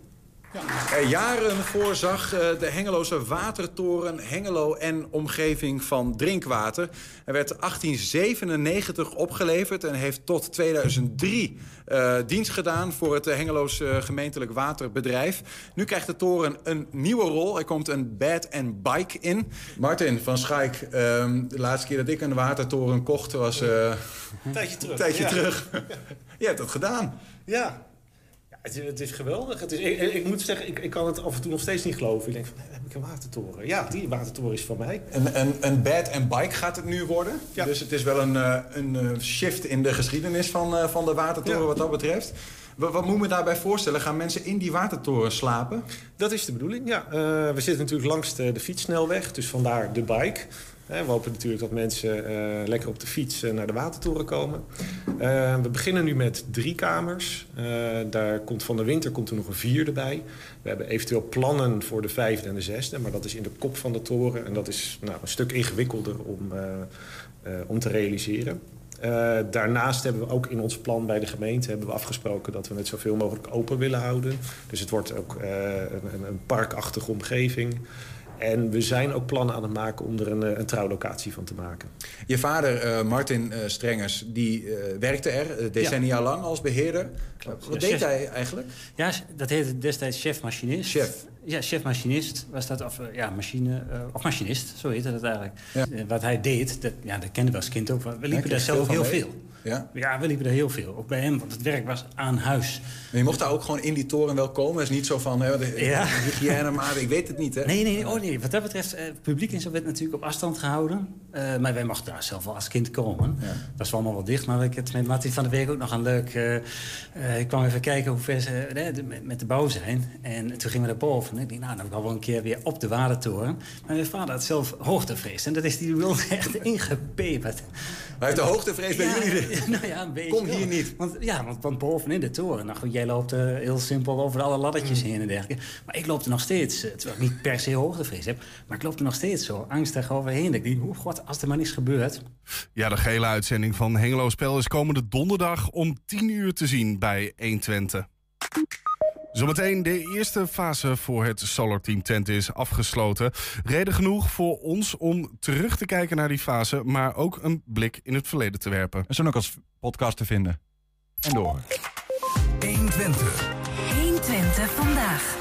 Speaker 1: Uh, jaren voorzag uh, de Hengeloze watertoren Hengelo en omgeving van drinkwater. Hij werd 1897 opgeleverd en heeft tot 2003 uh, dienst gedaan voor het Hengeloze gemeentelijk waterbedrijf. Nu krijgt de toren een nieuwe rol. Er komt een bed and bike in. Martin van Schaik, de laatste keer dat ik een watertoren kocht was...
Speaker 21: een tijdje terug.
Speaker 1: Tijdje
Speaker 21: ja.
Speaker 1: terug. Je hebt dat gedaan.
Speaker 21: Ja, Het, is- het is geweldig. Het is, ik, moet zeggen, ik, ik kan het af en toe nog steeds niet geloven. Ik denk van, heb ik een watertoren? Ja, die watertoren is van mij.
Speaker 1: Een, een, een bed and bike gaat het nu worden. Dus het is wel een, eh, een eh, shift in de geschiedenis van, eh, van de watertoren wat dat betreft. Wat, wat moet me daarbij voorstellen? Gaan mensen in die watertoren slapen?
Speaker 21: Dat is de bedoeling, ja. We zitten natuurlijk langs de, de fietssnelweg, dus vandaar de bike. We hopen natuurlijk dat mensen eh, lekker op de fiets eh, naar de watertoren komen. Eh, we beginnen nu met drie kamers. Daar komt van de winter komt er nog een vierde bij. We hebben eventueel plannen voor de vijfde en de zesde, maar dat is in de kop van de toren. En dat is nou, een stuk ingewikkelder om, om te realiseren. Daarnaast hebben we ook in ons plan bij de gemeente hebben we afgesproken dat we het zoveel mogelijk open willen houden. Dus het wordt ook een- een parkachtige omgeving. En we zijn ook plannen aan het maken om er een, eh, een trouwlocatie van te maken.
Speaker 1: Je vader, eh, Martin eh, Strengers, die eh, werkte er decennia lang als beheerder. Wat
Speaker 22: Ja,
Speaker 1: deed
Speaker 22: chef.
Speaker 1: hij eigenlijk?
Speaker 22: Ja, dat heette destijds chef-machinist.
Speaker 1: Chef.
Speaker 22: Ja, chef-machinist was dat. Of ja, machine, of machinist, zo heette dat eigenlijk.
Speaker 1: Ja.
Speaker 22: Wat hij deed, dat, ja, dat kende we als kind ook. We liepen daar zelf heel
Speaker 1: mee.
Speaker 22: veel.
Speaker 1: Ja.
Speaker 22: Ja, we liepen daar heel veel. Ook bij hem, want het werk was aan huis.
Speaker 1: Maar je mocht daar ook gewoon in die toren wel komen. Het is niet zo van, hè, de,
Speaker 22: Ja.
Speaker 1: hygiëne, maar ik weet het niet, hè?
Speaker 22: Nee, nee, oh nee. Wat dat betreft, eh, het publiek en zo werd natuurlijk op afstand gehouden. Eh, maar wij mochten daar zelf wel als kind komen. Dat was wel allemaal wel dicht, maar ik had met Martin van der Week ook nog een leuk... eh, ik kwam even kijken hoe ver ze met, de bouw zijn. En toen gingen we naar boven. En ik dacht, nou, dan wil ik wel een keer weer op de Warentoren. Maar mijn vader had zelf hoogtevrees. En dat is die wel echt ingepeperd.
Speaker 1: Hij heeft de hoogtevrees bij
Speaker 22: Ja,
Speaker 1: jullie.
Speaker 22: Nou ja, een beetje.
Speaker 1: Kom
Speaker 22: wel.
Speaker 1: hier niet.
Speaker 22: Want, ja, want, want bovenin de toren. Nou goed, jij loopt eh, heel simpel over alle laddertjes
Speaker 1: Mm.
Speaker 22: heen en dergelijke. Maar ik loop er nog steeds, eh, terwijl ik niet per se hoogtevrees heb. Maar ik loop er nog steeds zo angstig overheen. Dat ik denk, oh god, als er maar niets gebeurt.
Speaker 2: Ja, de gele uitzending van Hengelo Spel is komende donderdag om 10 uur te zien bij 120. Zometeen de eerste fase voor het Solar Team Tent is afgesloten. Reden genoeg voor ons om terug te kijken naar die fase, maar ook een blik in het verleden te werpen.
Speaker 1: En zo ook als podcast te vinden. En door.
Speaker 4: 120. 120 vandaag.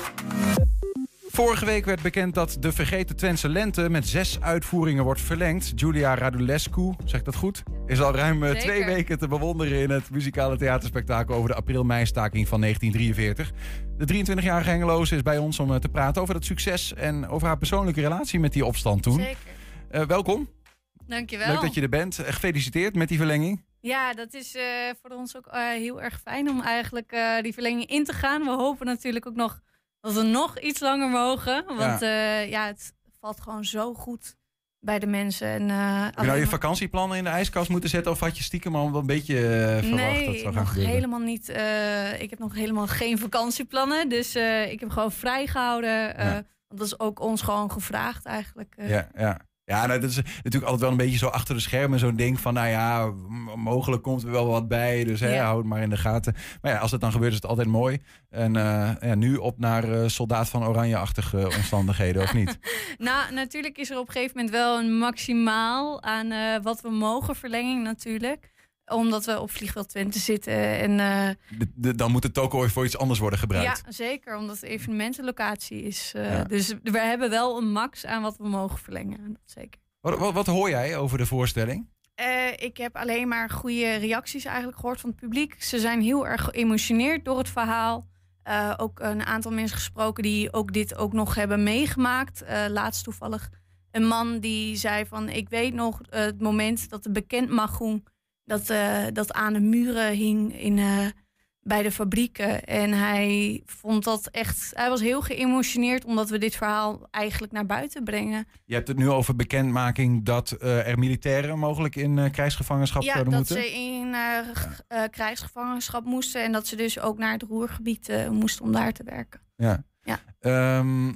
Speaker 1: Vorige week werd bekend dat de vergeten Twentse lente met zes uitvoeringen wordt verlengd. Julia Radulescu, zeg ik dat goed? Is al ruim eh,
Speaker 23: Zeker.
Speaker 1: twee weken te bewonderen in het muzikale theaterspektakel over de april-meistaking van 1943. De 23-jarige Hengeloze is bij ons om eh, te praten over dat succes en over haar persoonlijke relatie met die opstand toen.
Speaker 23: Zeker.
Speaker 1: Eh, welkom.
Speaker 23: Dankjewel.
Speaker 1: Leuk dat je er bent. Gefeliciteerd met die verlenging.
Speaker 23: Ja, dat is voor ons ook heel erg fijn om eigenlijk die verlenging in te gaan. We hopen natuurlijk ook nog dat we nog iets langer mogen. Want ja, ja het valt gewoon zo goed bij de mensen. En, eh,
Speaker 1: Heb je nou je vakantieplannen in de ijskast moeten zetten of had je stiekem al wel een beetje eh, verwacht dat
Speaker 23: Nee,
Speaker 1: zou gaan gebeuren?
Speaker 23: helemaal niet. eh, ik heb nog helemaal geen vakantieplannen. Dus eh, ik heb gewoon vrijgehouden. eh,
Speaker 1: Ja.
Speaker 23: Want dat is ook ons gewoon gevraagd eigenlijk. eh.
Speaker 1: Ja, ja. Ja, nou, dat is natuurlijk altijd wel een beetje zo achter de schermen zo'n ding van, nou ja, mogelijk komt er wel wat bij, dus hè,
Speaker 23: Ja.
Speaker 1: houd het maar in de gaten. Maar ja, als het dan gebeurt is het altijd mooi. En eh, ja, nu op naar eh, soldaat van oranje-achtige omstandigheden, of niet?
Speaker 23: Nou, natuurlijk is er op een gegeven moment wel een maximaal aan eh, wat we mogen verlenging natuurlijk. Omdat we op vliegveld Twente zitten. En eh,
Speaker 1: De- de- dan moet het ook ooit voor iets anders worden gebruikt.
Speaker 23: ja, zeker. Omdat het evenementenlocatie is. eh,
Speaker 1: Ja.
Speaker 23: Dus we hebben wel een max aan wat we mogen verlengen. Dat zeker.
Speaker 1: Wat, wat, wat hoor jij over de voorstelling?
Speaker 23: Eh, ik heb alleen maar goede reacties eigenlijk gehoord van het publiek. Ze zijn heel erg geëmotioneerd door het verhaal. Eh, ook een aantal mensen gesproken die ook dit ook nog hebben meegemaakt. Eh, laatst toevallig een man die zei van... ik weet nog het moment dat de bekendmagoen... Dat, eh, dat aan de muren hing in, eh, bij de fabrieken. En hij vond dat echt... Hij was heel geëmotioneerd omdat we dit verhaal eigenlijk naar buiten brengen.
Speaker 1: Je hebt het nu over bekendmaking dat eh, er militairen mogelijk in krijgsgevangenschap
Speaker 23: Ja,
Speaker 1: zouden
Speaker 23: dat
Speaker 1: moeten.
Speaker 23: ze in eh, g- eh, krijgsgevangenschap moesten en dat ze dus ook naar het Roergebied moesten om daar te werken.
Speaker 1: Ja.
Speaker 23: Ja.
Speaker 1: Ehm,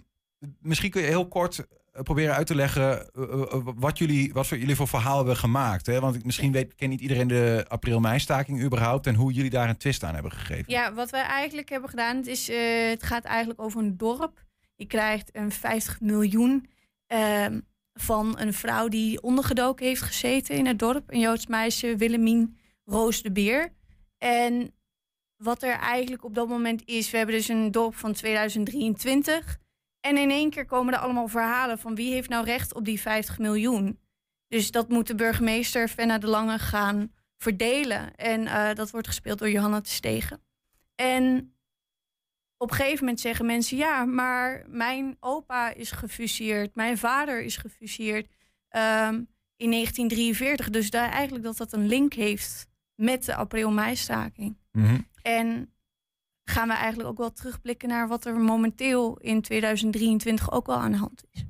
Speaker 1: misschien kun je heel kort proberen uit te leggen eh, eh, wat, jullie, wat voor jullie voor verhaal hebben gemaakt. Hè? Want misschien weet, kent niet iedereen de april-mei-staking überhaupt en hoe jullie daar een twist aan hebben gegeven.
Speaker 23: Ja, wat wij eigenlijk hebben gedaan, het, is, eh, het gaat eigenlijk over een dorp. Die krijgt een 50 miljoen ehm, van een vrouw die ondergedoken heeft gezeten in het dorp. Een Joods meisje, Willemien Roos de Beer. En wat er eigenlijk op dat moment is, we hebben dus een dorp van 2023. En in één keer komen er allemaal verhalen van wie heeft nou recht op die 50 miljoen. Dus dat moet de burgemeester Fenna de Lange gaan verdelen. En eh, dat wordt gespeeld door Johanna de Stegen. En op een gegeven moment zeggen mensen: ja, maar mijn opa is gefuseerd, mijn vader is gefuseerd ehm, in 1943. Dus daar eigenlijk dat dat een link heeft met de april-mei-staking.
Speaker 1: Mhm.
Speaker 23: En gaan we eigenlijk ook wel terugblikken naar wat er momenteel in 2023 ook wel aan de hand is.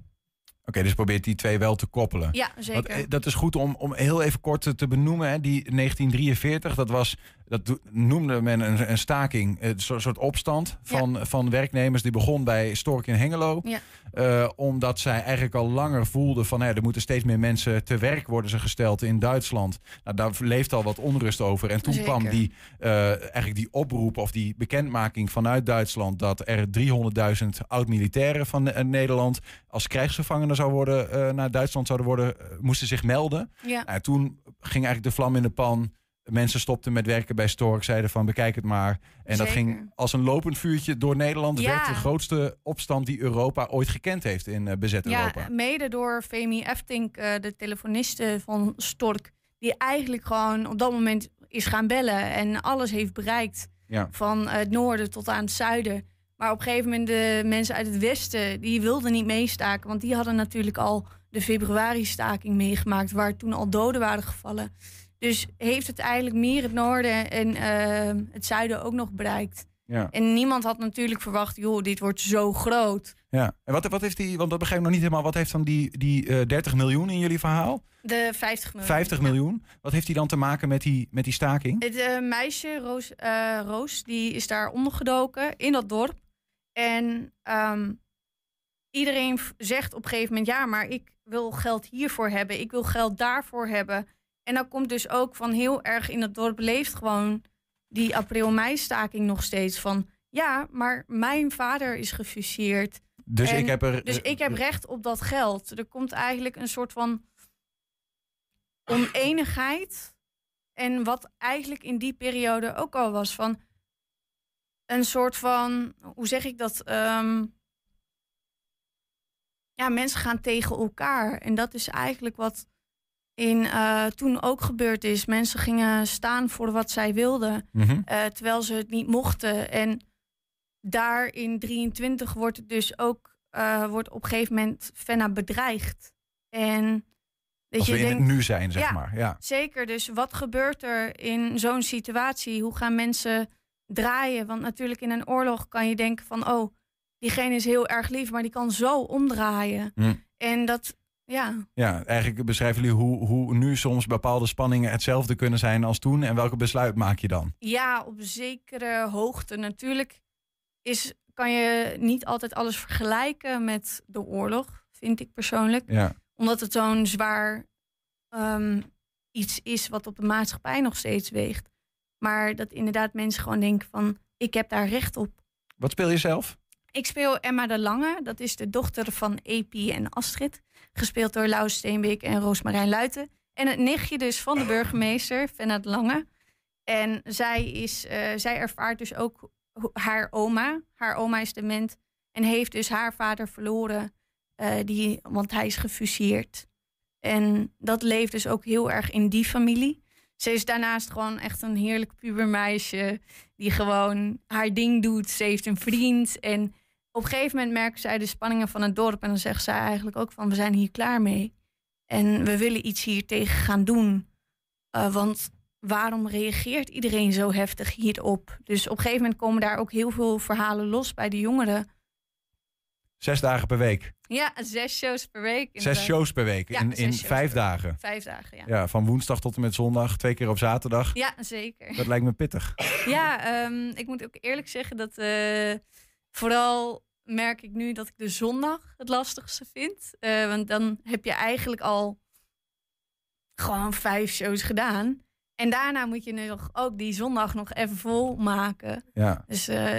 Speaker 1: Oké, dus probeert die twee wel te koppelen.
Speaker 23: Ja, zeker.
Speaker 1: Want, eh, dat is goed om, om heel even kort te, benoemen. Hè. Die 1943, dat, was, dat noemde men een, een staking, een soort, soort opstand van, van werknemers. Die begon bij Stork in Hengelo.
Speaker 23: Ja.
Speaker 1: Eh, omdat zij eigenlijk al langer voelden van hè, er moeten steeds meer mensen te werk worden ze gesteld in Duitsland. Nou, daar leeft al wat onrust over. En toen
Speaker 23: Zeker.
Speaker 1: kwam die, eh, eigenlijk die oproep of die bekendmaking vanuit Duitsland dat er 300.000 oud-militairen van eh, Nederland als krijgsgevangenen zou worden, naar Duitsland zouden worden, moesten zich melden.
Speaker 23: Ja.
Speaker 1: Toen ging eigenlijk de vlam in de pan. Mensen stopten met werken bij Stork, zeiden van bekijk het maar. En dat ging als een lopend vuurtje door Nederland.
Speaker 23: Ja.
Speaker 1: werd de grootste opstand die Europa ooit gekend heeft in eh, bezet Europa.
Speaker 23: Ja, mede door Femi Eftink, eh, de telefoniste van Stork, die eigenlijk gewoon op dat moment is gaan bellen en alles heeft bereikt.
Speaker 1: Ja.
Speaker 23: Van het noorden tot aan het zuiden. Maar op een gegeven moment de mensen uit het westen, die wilden niet meestaken. Want die hadden natuurlijk al de februari-staking meegemaakt, waar toen al doden waren gevallen. Dus heeft het eigenlijk meer het noorden en eh, het zuiden ook nog bereikt.
Speaker 1: Ja.
Speaker 23: En niemand had natuurlijk verwacht, joh, dit wordt zo groot.
Speaker 1: Ja. En wat, wat heeft die, want dat begrijp ik nog niet helemaal, wat heeft dan die, die eh, 30 miljoen in jullie verhaal?
Speaker 23: De 50 miljoen.
Speaker 1: 50 miljoen. Wat heeft die dan te maken met die, met die staking?
Speaker 23: Het eh, meisje, Roos, eh, Roos, die is daar ondergedoken in dat dorp. En ehm, iedereen zegt op een gegeven moment: ja, maar ik wil geld hiervoor hebben, ik wil geld daarvoor hebben. En dan komt dus ook van heel erg in het dorp leeft gewoon die april-mei-staking nog steeds van. Ja, maar mijn vader is gefuseerd.
Speaker 1: Dus
Speaker 23: En-
Speaker 1: ik heb er-
Speaker 23: Dus ik heb recht op dat geld. Er komt eigenlijk een soort van oneenigheid. En wat eigenlijk in die periode ook al was van een soort van, hoe zeg ik dat? Ehm, ja, mensen gaan tegen elkaar. En dat is eigenlijk wat in, eh, toen ook gebeurd is. Mensen gingen staan voor wat zij wilden,
Speaker 1: Mhm.
Speaker 23: eh, terwijl ze het niet mochten. En daar in 23 wordt het dus ook eh, wordt op een gegeven moment Fenna bedreigd. En dat
Speaker 1: Als
Speaker 23: je
Speaker 1: we in
Speaker 23: denkt,
Speaker 1: het nu zijn, zeg maar. Ja.
Speaker 23: Zeker, dus wat gebeurt er in zo'n situatie? Hoe gaan mensen draaien? Want natuurlijk in een oorlog kan je denken van... oh, diegene is heel erg lief, maar die kan zo omdraaien.
Speaker 1: Hm.
Speaker 23: En dat, ja,
Speaker 1: Ja, eigenlijk beschrijven jullie hoe, hoe nu soms bepaalde spanningen hetzelfde kunnen zijn als toen. En welke besluit maak je dan?
Speaker 23: ja, op zekere hoogte. Natuurlijk is, kan je niet altijd alles vergelijken met de oorlog, vind ik persoonlijk.
Speaker 1: Ja.
Speaker 23: Omdat het zo'n zwaar ehm, iets is wat op de maatschappij nog steeds weegt. Maar dat inderdaad mensen gewoon denken van, ik heb daar recht op.
Speaker 1: Wat speel je zelf?
Speaker 23: Ik speel Emma de Lange. Dat is de dochter van Epi en Astrid. Gespeeld door Lau Steenbeek en Roosmarijn Luiten. En het nichtje dus van de burgemeester, Fenna Lange. En zij, is, eh, zij ervaart dus ook haar oma. Haar oma is dement en heeft dus haar vader verloren. eh, die, want hij is gefuseerd. En dat leeft dus ook heel erg in die familie. Ze is daarnaast gewoon echt een heerlijk pubermeisje. Die gewoon haar ding doet. Ze heeft een vriend. En op een gegeven moment merkt zij de spanningen van het dorp. En dan zegt zij eigenlijk ook van we zijn hier klaar mee. En we willen iets hier tegen gaan doen. Eh, want waarom reageert iedereen zo heftig hierop? Dus op een gegeven moment komen daar ook heel veel verhalen los bij de jongeren.
Speaker 1: Zes dagen per week.
Speaker 23: Ja, zes shows per week.
Speaker 1: Zes shows per week.
Speaker 23: Ja,
Speaker 1: in in vijf dagen.
Speaker 23: Vijf dagen, ja.
Speaker 1: Ja, van woensdag tot en met zondag. Twee keer op zaterdag.
Speaker 23: Ja, zeker.
Speaker 1: Dat lijkt me pittig.
Speaker 23: Ja, ehm, ik moet ook eerlijk zeggen dat eh, vooral merk ik nu dat ik de zondag het lastigste vind. Eh, want dan heb je eigenlijk al gewoon vijf shows gedaan. En daarna moet je nu nog ook die zondag nog even vol maken.
Speaker 1: Ja.
Speaker 23: Dus eh,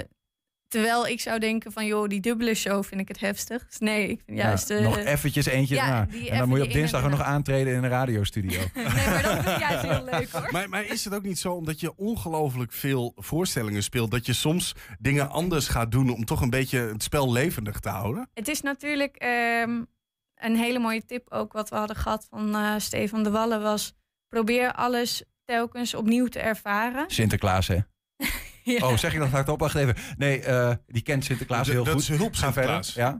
Speaker 23: terwijl ik zou denken van joh, die dubbele show vind ik het heftig. Dus nee, ik vind
Speaker 1: Ja,
Speaker 23: juist... eh,
Speaker 1: nog eventjes eentje
Speaker 23: ja,
Speaker 1: En dan moet je op dinsdag nog aantreden in een radiostudio.
Speaker 23: Nee, maar dat vind ik juist heel leuk hoor.
Speaker 2: Maar, maar is het ook niet zo, omdat je ongelooflijk veel voorstellingen speelt, dat je soms dingen anders gaat doen om toch een beetje het spel levendig te houden?
Speaker 23: Het is natuurlijk ehm, een hele mooie tip ook wat we hadden gehad van eh, Stefan de Wallen was probeer alles telkens opnieuw te ervaren.
Speaker 1: Sinterklaas, hè?
Speaker 23: Ja.
Speaker 1: Oh, zeg ik dat hardop? Wacht even. Nee, eh, die kent Sinterklaas
Speaker 2: De-
Speaker 1: heel
Speaker 2: dat
Speaker 1: goed.
Speaker 2: is hulp
Speaker 1: Ga verder.
Speaker 2: Sinterklaas.
Speaker 1: Ja?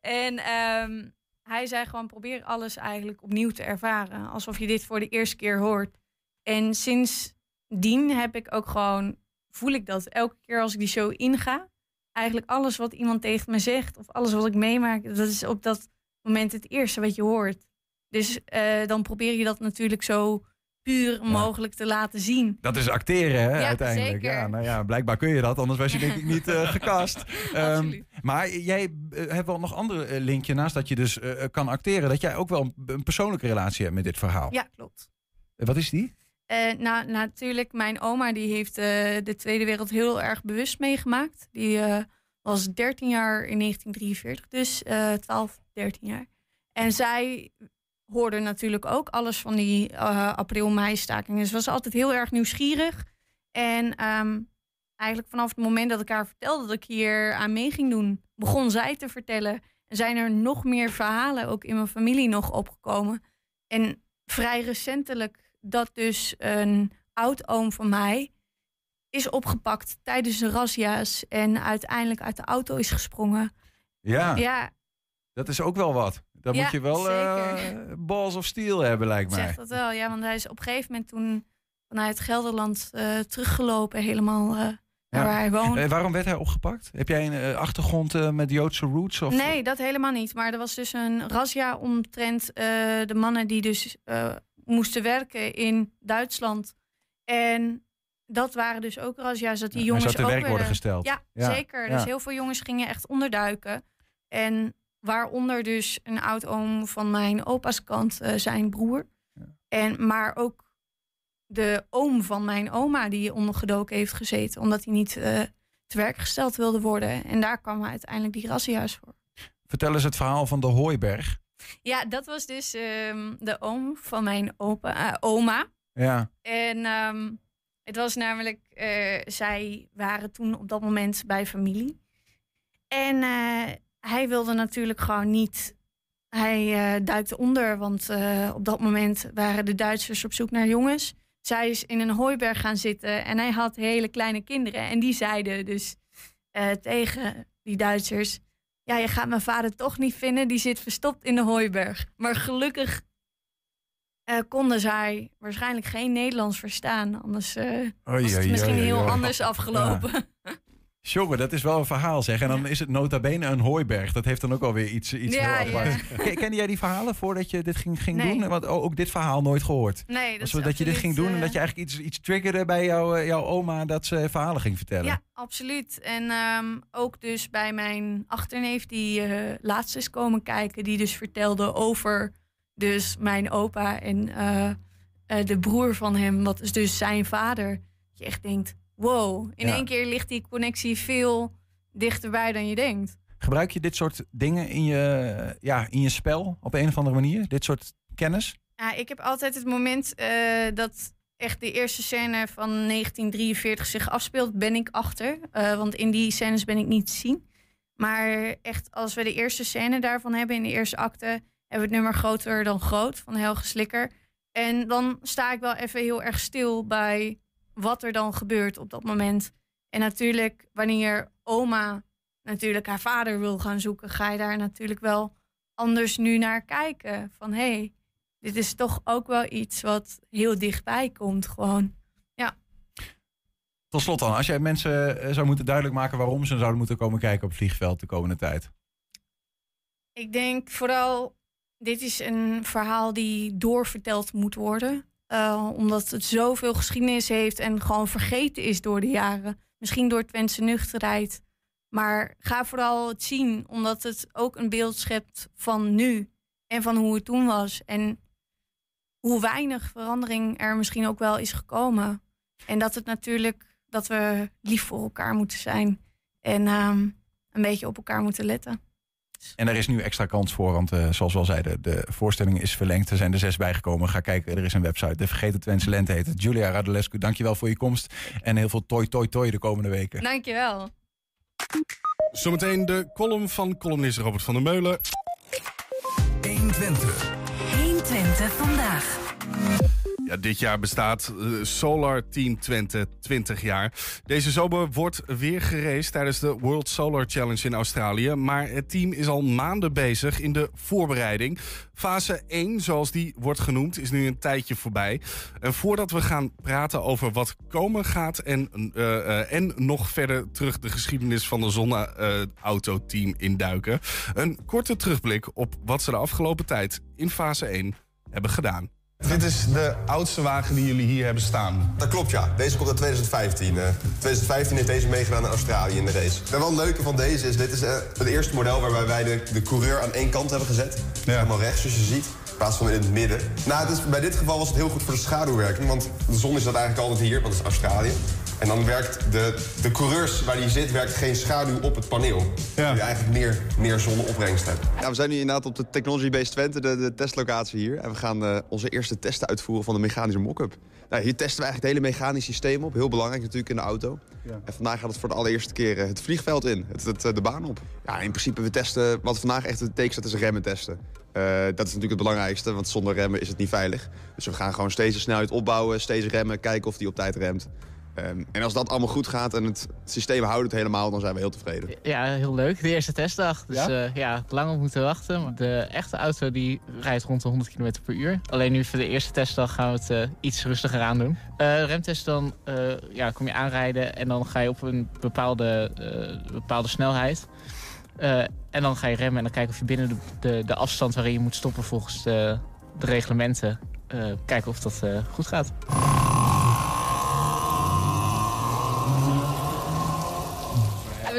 Speaker 23: En ehm, hij zei gewoon probeer alles eigenlijk opnieuw te ervaren. Alsof je dit voor de eerste keer hoort. En sindsdien heb ik ook gewoon, voel ik dat elke keer als ik die show inga. Eigenlijk alles wat iemand tegen me zegt of alles wat ik meemaak, dat is op dat moment het eerste wat je hoort. Dus eh, dan probeer je dat natuurlijk zo puur mogelijk te laten zien.
Speaker 1: Dat is acteren, hè,
Speaker 23: Ja,
Speaker 1: uiteindelijk.
Speaker 23: zeker.
Speaker 1: Ja, nou ja, blijkbaar kun je dat, anders was je denk ik niet eh, gecast. Ehm, maar jij eh, hebt wel nog andere eh, linkje naast dat je dus eh, kan acteren, dat jij ook wel een, een persoonlijke relatie hebt met dit verhaal.
Speaker 23: Ja, klopt.
Speaker 1: Wat is die?
Speaker 23: Nou, natuurlijk, mijn oma die heeft de Tweede Wereld heel erg bewust meegemaakt. Die was 13 jaar in 1943, dus eh 12, 13 jaar. En zij hoorde natuurlijk ook alles van die eh april-mei-stakingen. Ze was altijd heel erg nieuwsgierig. En ehm, eigenlijk vanaf het moment dat ik haar vertelde dat ik hier aan mee ging doen, begon zij te vertellen. En zijn er nog meer verhalen ook in mijn familie nog opgekomen. En vrij recentelijk dat dus een oud-oom van mij is opgepakt tijdens de razzia's en uiteindelijk uit de auto is gesprongen.
Speaker 1: Ja,
Speaker 23: Ja,
Speaker 1: dat is ook wel wat. Dan
Speaker 23: Ja,
Speaker 1: moet je wel eh balls of steel hebben, lijkt mij.
Speaker 23: zeg dat wel. Ja, want hij is op een gegeven moment toen vanuit Gelderland eh, teruggelopen helemaal naar waar hij woont.
Speaker 1: Eh, waarom werd hij opgepakt? Heb jij een achtergrond met Joodse roots? Of?
Speaker 23: Nee, dat helemaal niet. Maar er was dus een razzia omtrent de mannen die dus moesten werken in Duitsland. En dat waren dus ook razzia's dat die
Speaker 1: Ja,
Speaker 23: jongens
Speaker 1: zou te
Speaker 23: ook
Speaker 1: werk worden gesteld.
Speaker 23: Ja,
Speaker 1: Ja,
Speaker 23: zeker. Dus heel veel jongens gingen echt onderduiken. En waaronder dus een oud-oom van mijn opa's kant, eh, zijn broer. En, maar ook de oom van mijn oma die ondergedoken heeft gezeten. Omdat hij niet eh, te werk gesteld wilde worden. En daar kwamen uiteindelijk die razzia's voor.
Speaker 1: Vertel eens het verhaal van de Hooiberg.
Speaker 23: Ja, dat was dus ehm, de oom van mijn opa, eh, oma.
Speaker 1: Ja.
Speaker 23: En ehm, het was namelijk, zij waren toen op dat moment bij familie. En hij wilde natuurlijk gewoon niet. Hij eh, duikte onder, want eh, op dat moment waren de Duitsers op zoek naar jongens. Zij is in een hooiberg gaan zitten en hij had hele kleine kinderen. En die zeiden dus eh, tegen die Duitsers: Ja, je gaat mijn vader toch niet vinden, die zit verstopt in de hooiberg. Maar gelukkig konden zij waarschijnlijk geen Nederlands verstaan. Anders
Speaker 1: Oei,
Speaker 23: was het misschien heel anders afgelopen.
Speaker 1: Jongen, dat is wel een verhaal zeg. En dan is het nota bene een hooiberg. Dat heeft dan ook alweer iets, iets
Speaker 23: Ja,
Speaker 1: heel apart.
Speaker 23: ja.
Speaker 1: Ken- Kende jij die verhalen voordat je dit ging, ging
Speaker 23: Nee.
Speaker 1: doen? Want ook dit verhaal nooit gehoord.
Speaker 23: Nee, dat
Speaker 1: dat je dit ging doen en
Speaker 23: eh,
Speaker 1: dat je eigenlijk iets, iets triggerde bij jou, eh, jouw oma dat ze verhalen ging vertellen.
Speaker 23: Ja, absoluut. En ehm, ook dus bij mijn achterneef die eh, laatst is komen kijken, die dus vertelde over dus mijn opa en de broer van hem, wat is dus zijn vader. Dat je echt denkt, wow, in
Speaker 1: Ja.
Speaker 23: één keer ligt die connectie veel dichterbij dan je denkt.
Speaker 1: Gebruik je dit soort dingen in je, ja, in je spel op een of andere manier? Dit soort kennis?
Speaker 23: Ja, ik heb altijd het moment eh, dat echt de eerste scène van 1943 zich afspeelt, ben ik achter. Eh, want in die scènes ben ik niet te zien. Maar echt, als we de eerste scène daarvan hebben in de eerste acte, hebben we het nummer Groter dan Groot van Helge Slikker. En dan sta ik wel even heel erg stil bij wat er dan gebeurt op dat moment. En natuurlijk, wanneer oma natuurlijk haar vader wil gaan zoeken, ga je daar natuurlijk wel anders nu naar kijken. Van hé, hey, dit is toch ook wel iets wat heel dichtbij komt gewoon. Ja.
Speaker 1: Tot slot dan, als jij mensen eh, zou moeten duidelijk maken waarom ze zouden moeten komen kijken op het vliegveld de komende tijd.
Speaker 23: Ik denk vooral, dit is een verhaal die doorverteld moet worden. Eh, omdat het zoveel geschiedenis heeft en gewoon vergeten is door de jaren. Misschien door Twentse nuchterheid. Maar ga vooral het zien, omdat het ook een beeld schept van nu. En van hoe het toen was. En hoe weinig verandering er misschien ook wel is gekomen. En dat het natuurlijk, dat we lief voor elkaar moeten zijn. En ehm, een beetje op elkaar moeten letten.
Speaker 1: En er is nu extra kans voor, want eh, zoals we al zeiden, de voorstelling is verlengd. Er zijn er zes bijgekomen. Ga kijken, er is een website. De Vergeten Twentse Lente heet het. Julia Radulescu, dankjewel voor je komst. En heel veel toi toi toi de komende weken.
Speaker 23: Dankjewel.
Speaker 2: Zometeen de column van columnist Robert van der Meulen.
Speaker 4: 120. 120 vandaag.
Speaker 2: Dit jaar bestaat eh, Solar Team Twente 20 jaar. Deze zomer wordt weer geraced tijdens de World Solar Challenge in Australië. Maar het team is al maanden bezig in de voorbereiding. Fase 1, zoals die wordt genoemd, is nu een tijdje voorbij. En voordat we gaan praten over wat komen gaat en, eh, eh, en nog verder terug de geschiedenis van de zonneauto-team induiken, een korte terugblik op wat ze de afgelopen tijd in fase 1 hebben gedaan.
Speaker 24: Dit is de oudste wagen die jullie hier hebben staan.
Speaker 25: Dat klopt, ja. Deze komt uit 2015. Eh 2015 heeft deze meegedaan in Australië in de race. En wat het leuke van deze is, dit is eh, het eerste model waarbij wij de, de coureur aan één kant hebben gezet. Helemaal rechts, zoals je ziet. In plaats van in het midden. Nou, het is, bij dit geval was het heel goed voor de schaduwwerking. Want de zon is dat eigenlijk altijd hier, want het is Australië. En dan werkt de, de coureurs waar die zit, werkt geen schaduw op het paneel. Ja. je eigenlijk meer, meer zonneopbrengst hebt.
Speaker 26: Ja, we zijn nu inderdaad op de Technology Base Twente, de, de testlocatie hier. En we gaan eh, onze eerste testen uitvoeren van de mechanische mock-up. Nou, hier testen we eigenlijk het hele mechanisch systeem op. Heel belangrijk natuurlijk in de auto.
Speaker 24: Ja.
Speaker 26: En vandaag gaat het voor de allereerste keer eh, het vliegveld in, het, het, eh, de baan op. Ja, in principe, we testen, wat vandaag echt het teken staat, is remmen testen. Eh, dat is natuurlijk het belangrijkste, want zonder remmen is het niet veilig. Dus we gaan gewoon steeds de snelheid opbouwen, steeds remmen, kijken of die op tijd remt. Ehm, en als dat allemaal goed gaat en het systeem houdt het helemaal, dan zijn we heel tevreden.
Speaker 27: Ja, heel leuk. De eerste testdag. Dus
Speaker 26: Ja?
Speaker 27: ja, ja lang op moeten wachten. Maar de echte auto die rijdt rond de 100 km per uur. Alleen nu voor de eerste testdag gaan we het eh, iets rustiger aandoen. Eh remtest dan eh, ja, kom je aanrijden en dan ga je op een bepaalde, eh, bepaalde snelheid. Eh, en dan ga je remmen en dan kijken of je binnen de, de, de afstand waarin je moet stoppen volgens de, de reglementen... eh, kijken of dat eh, goed gaat.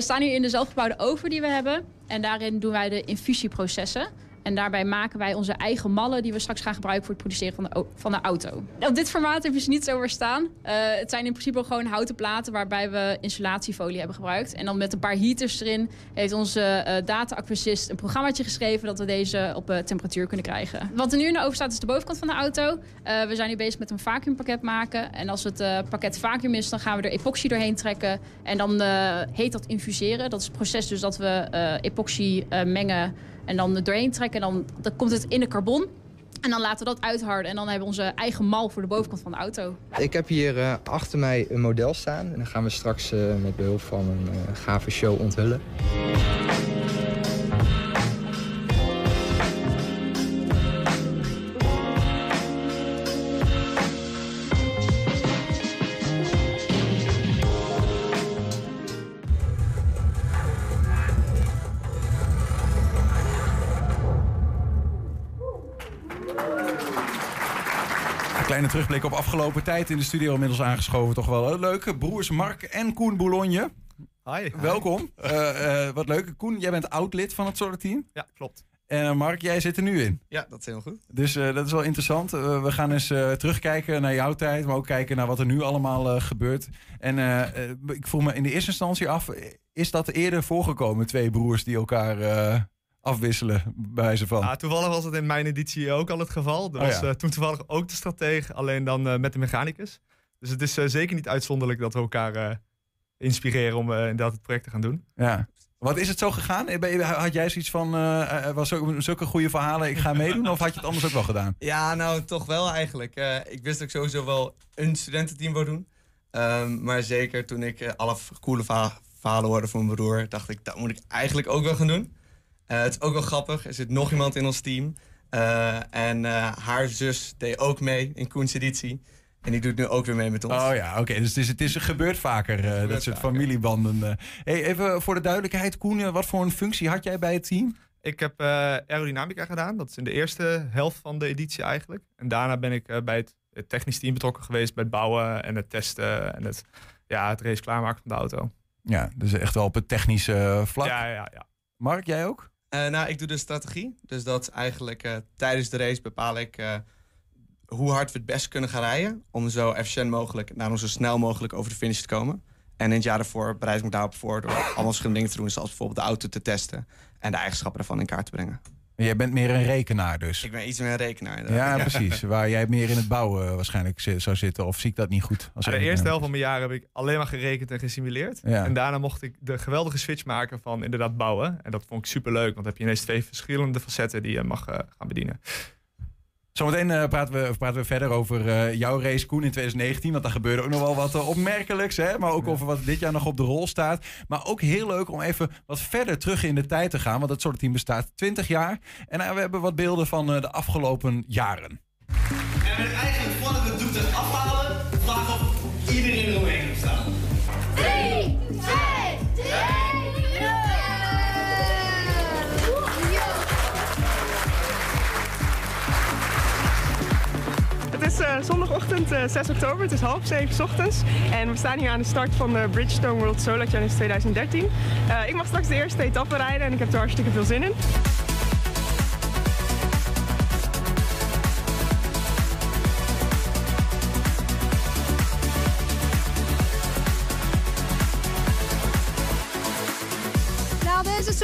Speaker 28: We staan nu in de zelfgebouwde oven die we hebben. En daarin doen wij de infusieprocessen. En daarbij maken wij onze eigen mallen die we straks gaan gebruiken voor het produceren van de, van de auto. Op dit formaat heb je ze niet zo weer staan. Eh, het zijn in principe gewoon houten platen waarbij we insulatiefolie hebben gebruikt. En dan met een paar heaters erin heeft onze eh data-acquisist een programmaatje geschreven dat we deze op eh, temperatuur kunnen krijgen. Wat er nu in de oven staat is de bovenkant van de auto. We zijn nu bezig met een vacuümpakket maken. En als het pakket vacuüm is, dan gaan we er epoxy doorheen trekken. En dan heet dat infuseren. Dat is het proces dus dat we epoxy mengen en dan er doorheen trekken. En dan, dan komt het in de carbon. En dan laten we dat uitharden. En dan hebben we onze eigen mal voor de bovenkant van de auto.
Speaker 29: Ik heb hier eh, achter mij een model staan. En dan gaan we straks eh, met behulp van een eh, gave show onthullen.
Speaker 1: Kleine terugblik op afgelopen tijd in de studio inmiddels aangeschoven. Toch wel leuke. Broers Mark en Koen Boulogne.
Speaker 30: Hi.
Speaker 1: Welkom. Eh, eh, wat leuk. Koen, jij bent oud-lid van het Solar-team.
Speaker 30: Ja, klopt.
Speaker 1: En eh, Mark, jij zit er nu in.
Speaker 30: Ja, dat is heel goed.
Speaker 1: Dus dat is wel interessant. We gaan eens terugkijken naar jouw tijd, maar ook kijken naar wat er nu allemaal gebeurt. En ik vroeg me in de eerste instantie af, is dat eerder voorgekomen, twee broers die elkaar afwisselen, bij wijze van?
Speaker 30: Ja, toevallig was het in mijn editie ook al het geval. Er
Speaker 1: Oh
Speaker 30: was
Speaker 1: ja.
Speaker 30: eh, toen toevallig ook de stratege, alleen dan eh, met de mechanicus. Dus het is eh, zeker niet uitzonderlijk dat we elkaar eh, inspireren om eh, inderdaad het project te gaan doen.
Speaker 1: Ja. Wat is het zo gegaan? Had jij zoiets van, eh, eh, was zulke, zulke goede verhalen, ik ga meedoen? of had je het anders ook wel gedaan?
Speaker 31: Ja, nou toch wel eigenlijk. Eh, ik wist dat ik sowieso wel een studententeam wou doen. Ehm, maar zeker toen ik alle coole verha- verhalen hoorde van mijn broer, dacht ik, dat moet ik eigenlijk ook wel gaan doen. Eh, het is ook wel grappig, er zit nog iemand in ons team. Eh, en eh, haar zus deed ook mee in Koens editie. En die doet nu ook weer mee met ons.
Speaker 1: Oh ja, oké. Dus het, is, het is, gebeurt vaker, eh, dat soort
Speaker 31: vaker.
Speaker 1: familiebanden. eh. Hey, even voor de duidelijkheid, Koen, wat voor een functie had jij bij het team?
Speaker 30: Ik heb eh, aerodynamica gedaan. Dat is in de eerste helft van de editie eigenlijk. En daarna ben ik bij het, het technisch team betrokken geweest bij het bouwen en het testen en het, ja, het race klaarmaken van de auto.
Speaker 1: Ja, dus echt wel op het technische vlak.
Speaker 30: Ja, ja, ja.
Speaker 1: Mark, jij ook?
Speaker 31: Eh, nou, ik doe de strategie. Dus dat eigenlijk eh, tijdens de race bepaal ik eh, hoe hard we het best kunnen gaan rijden. Om zo efficiënt mogelijk, daarom zo snel mogelijk over de finish te komen. En in het jaar daarvoor bereid ik me daarop voor door allemaal verschillende dingen te doen. Zoals bijvoorbeeld de auto te testen en de eigenschappen ervan in kaart te brengen.
Speaker 1: Jij bent meer een rekenaar dus.
Speaker 31: Ik ben iets meer een rekenaar.
Speaker 1: Ja, precies. Waar jij meer in het bouwen eh, waarschijnlijk zou zitten. Of zie ik dat niet goed? Als
Speaker 30: de eerste helft van mijn jaar heb ik alleen maar gerekend en gesimuleerd.
Speaker 1: Ja.
Speaker 30: En daarna mocht ik de geweldige switch maken van inderdaad bouwen. En dat vond ik super leuk, want dan heb je ineens twee verschillende facetten die je mag eh, gaan bedienen.
Speaker 1: Zometeen eh, praten, we, praten we verder over eh, jouw race, Koen, in 2019. Want daar gebeurde ook nog wel wat eh, opmerkelijks. Hè? Maar ook over wat dit jaar nog op de rol staat. Maar ook heel leuk om even wat verder terug in de tijd te gaan. Want het soort team bestaat 20 jaar. En we hebben wat beelden van eh, de afgelopen jaren.
Speaker 32: En met eigenlijk we het doet het afhalen,
Speaker 33: is eh, zondagochtend eh, 6 oktober, het is half zeven 's ochtends. En we staan hier aan de start van de Bridgestone World Solar Challenge 2013. Eh, ik mag straks de eerste etappe rijden en ik heb er hartstikke veel zin in.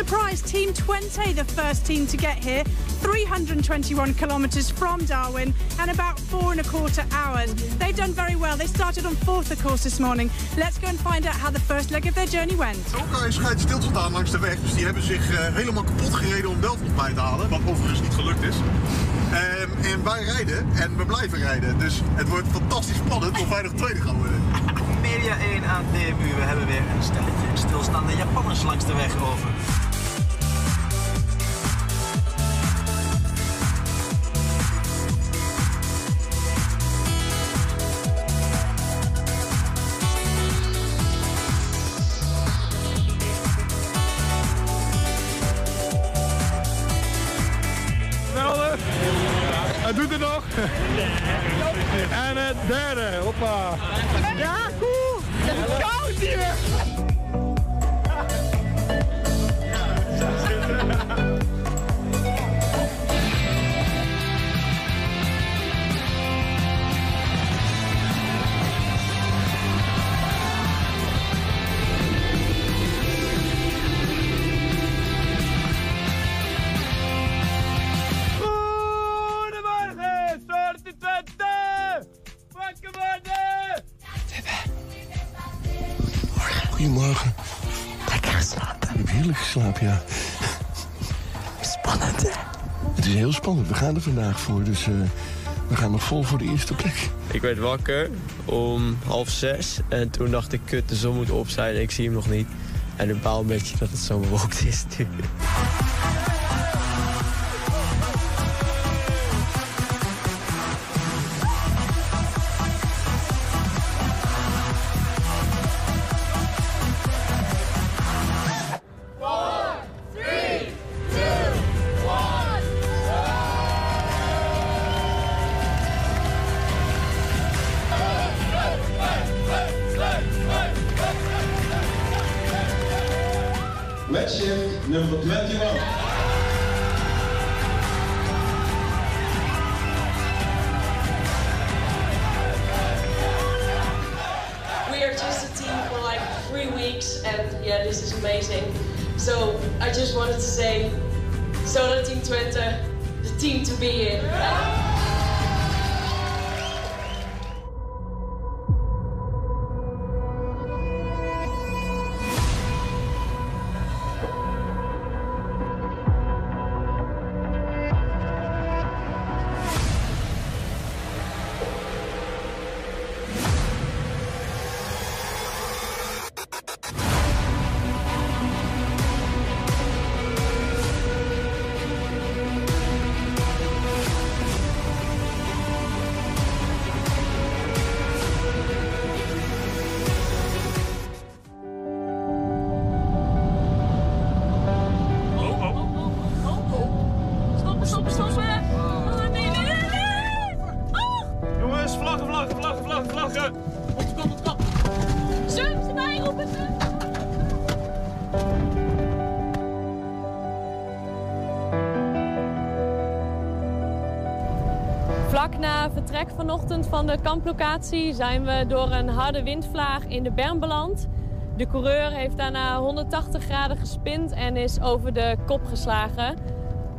Speaker 34: Surprise. Team 20, the first team to get here. 321 kilometres from Darwin and about four and a quarter hours. They've done very well. They started on fourth, of course, this morning. Let's go and find out how the first leg of their journey went.
Speaker 35: Ook schijnt stil te staan langs de weg. Dus die hebben zich eh, helemaal kapot gereden om Belfort bij te halen. Wat overigens niet gelukt is. Ehm, en wij rijden en we blijven rijden. Dus het wordt fantastisch spannend of wij nog tweede gaan worden.
Speaker 32: Media 1 aan DMU, we hebben weer een stelletje stilstaande Japanners langs de weg over.
Speaker 36: En het derde. Hoppa. Ja, cool. Het is koud hier.
Speaker 37: Ja. Spannend, hè? Het is heel spannend. We gaan er vandaag voor, dus eh, we gaan nog vol voor de eerste plek.
Speaker 38: Ik werd wakker om half zes en toen dacht ik, kut, de zon moet op zijn en ik zie hem nog niet. En ik baal een beetje dat het zo bewolkt is nu.
Speaker 39: Vertrek vanochtend van de kamplocatie zijn we door een harde windvlaag in de berm beland. De coureur heeft daarna 180 graden gespind en is over de kop geslagen.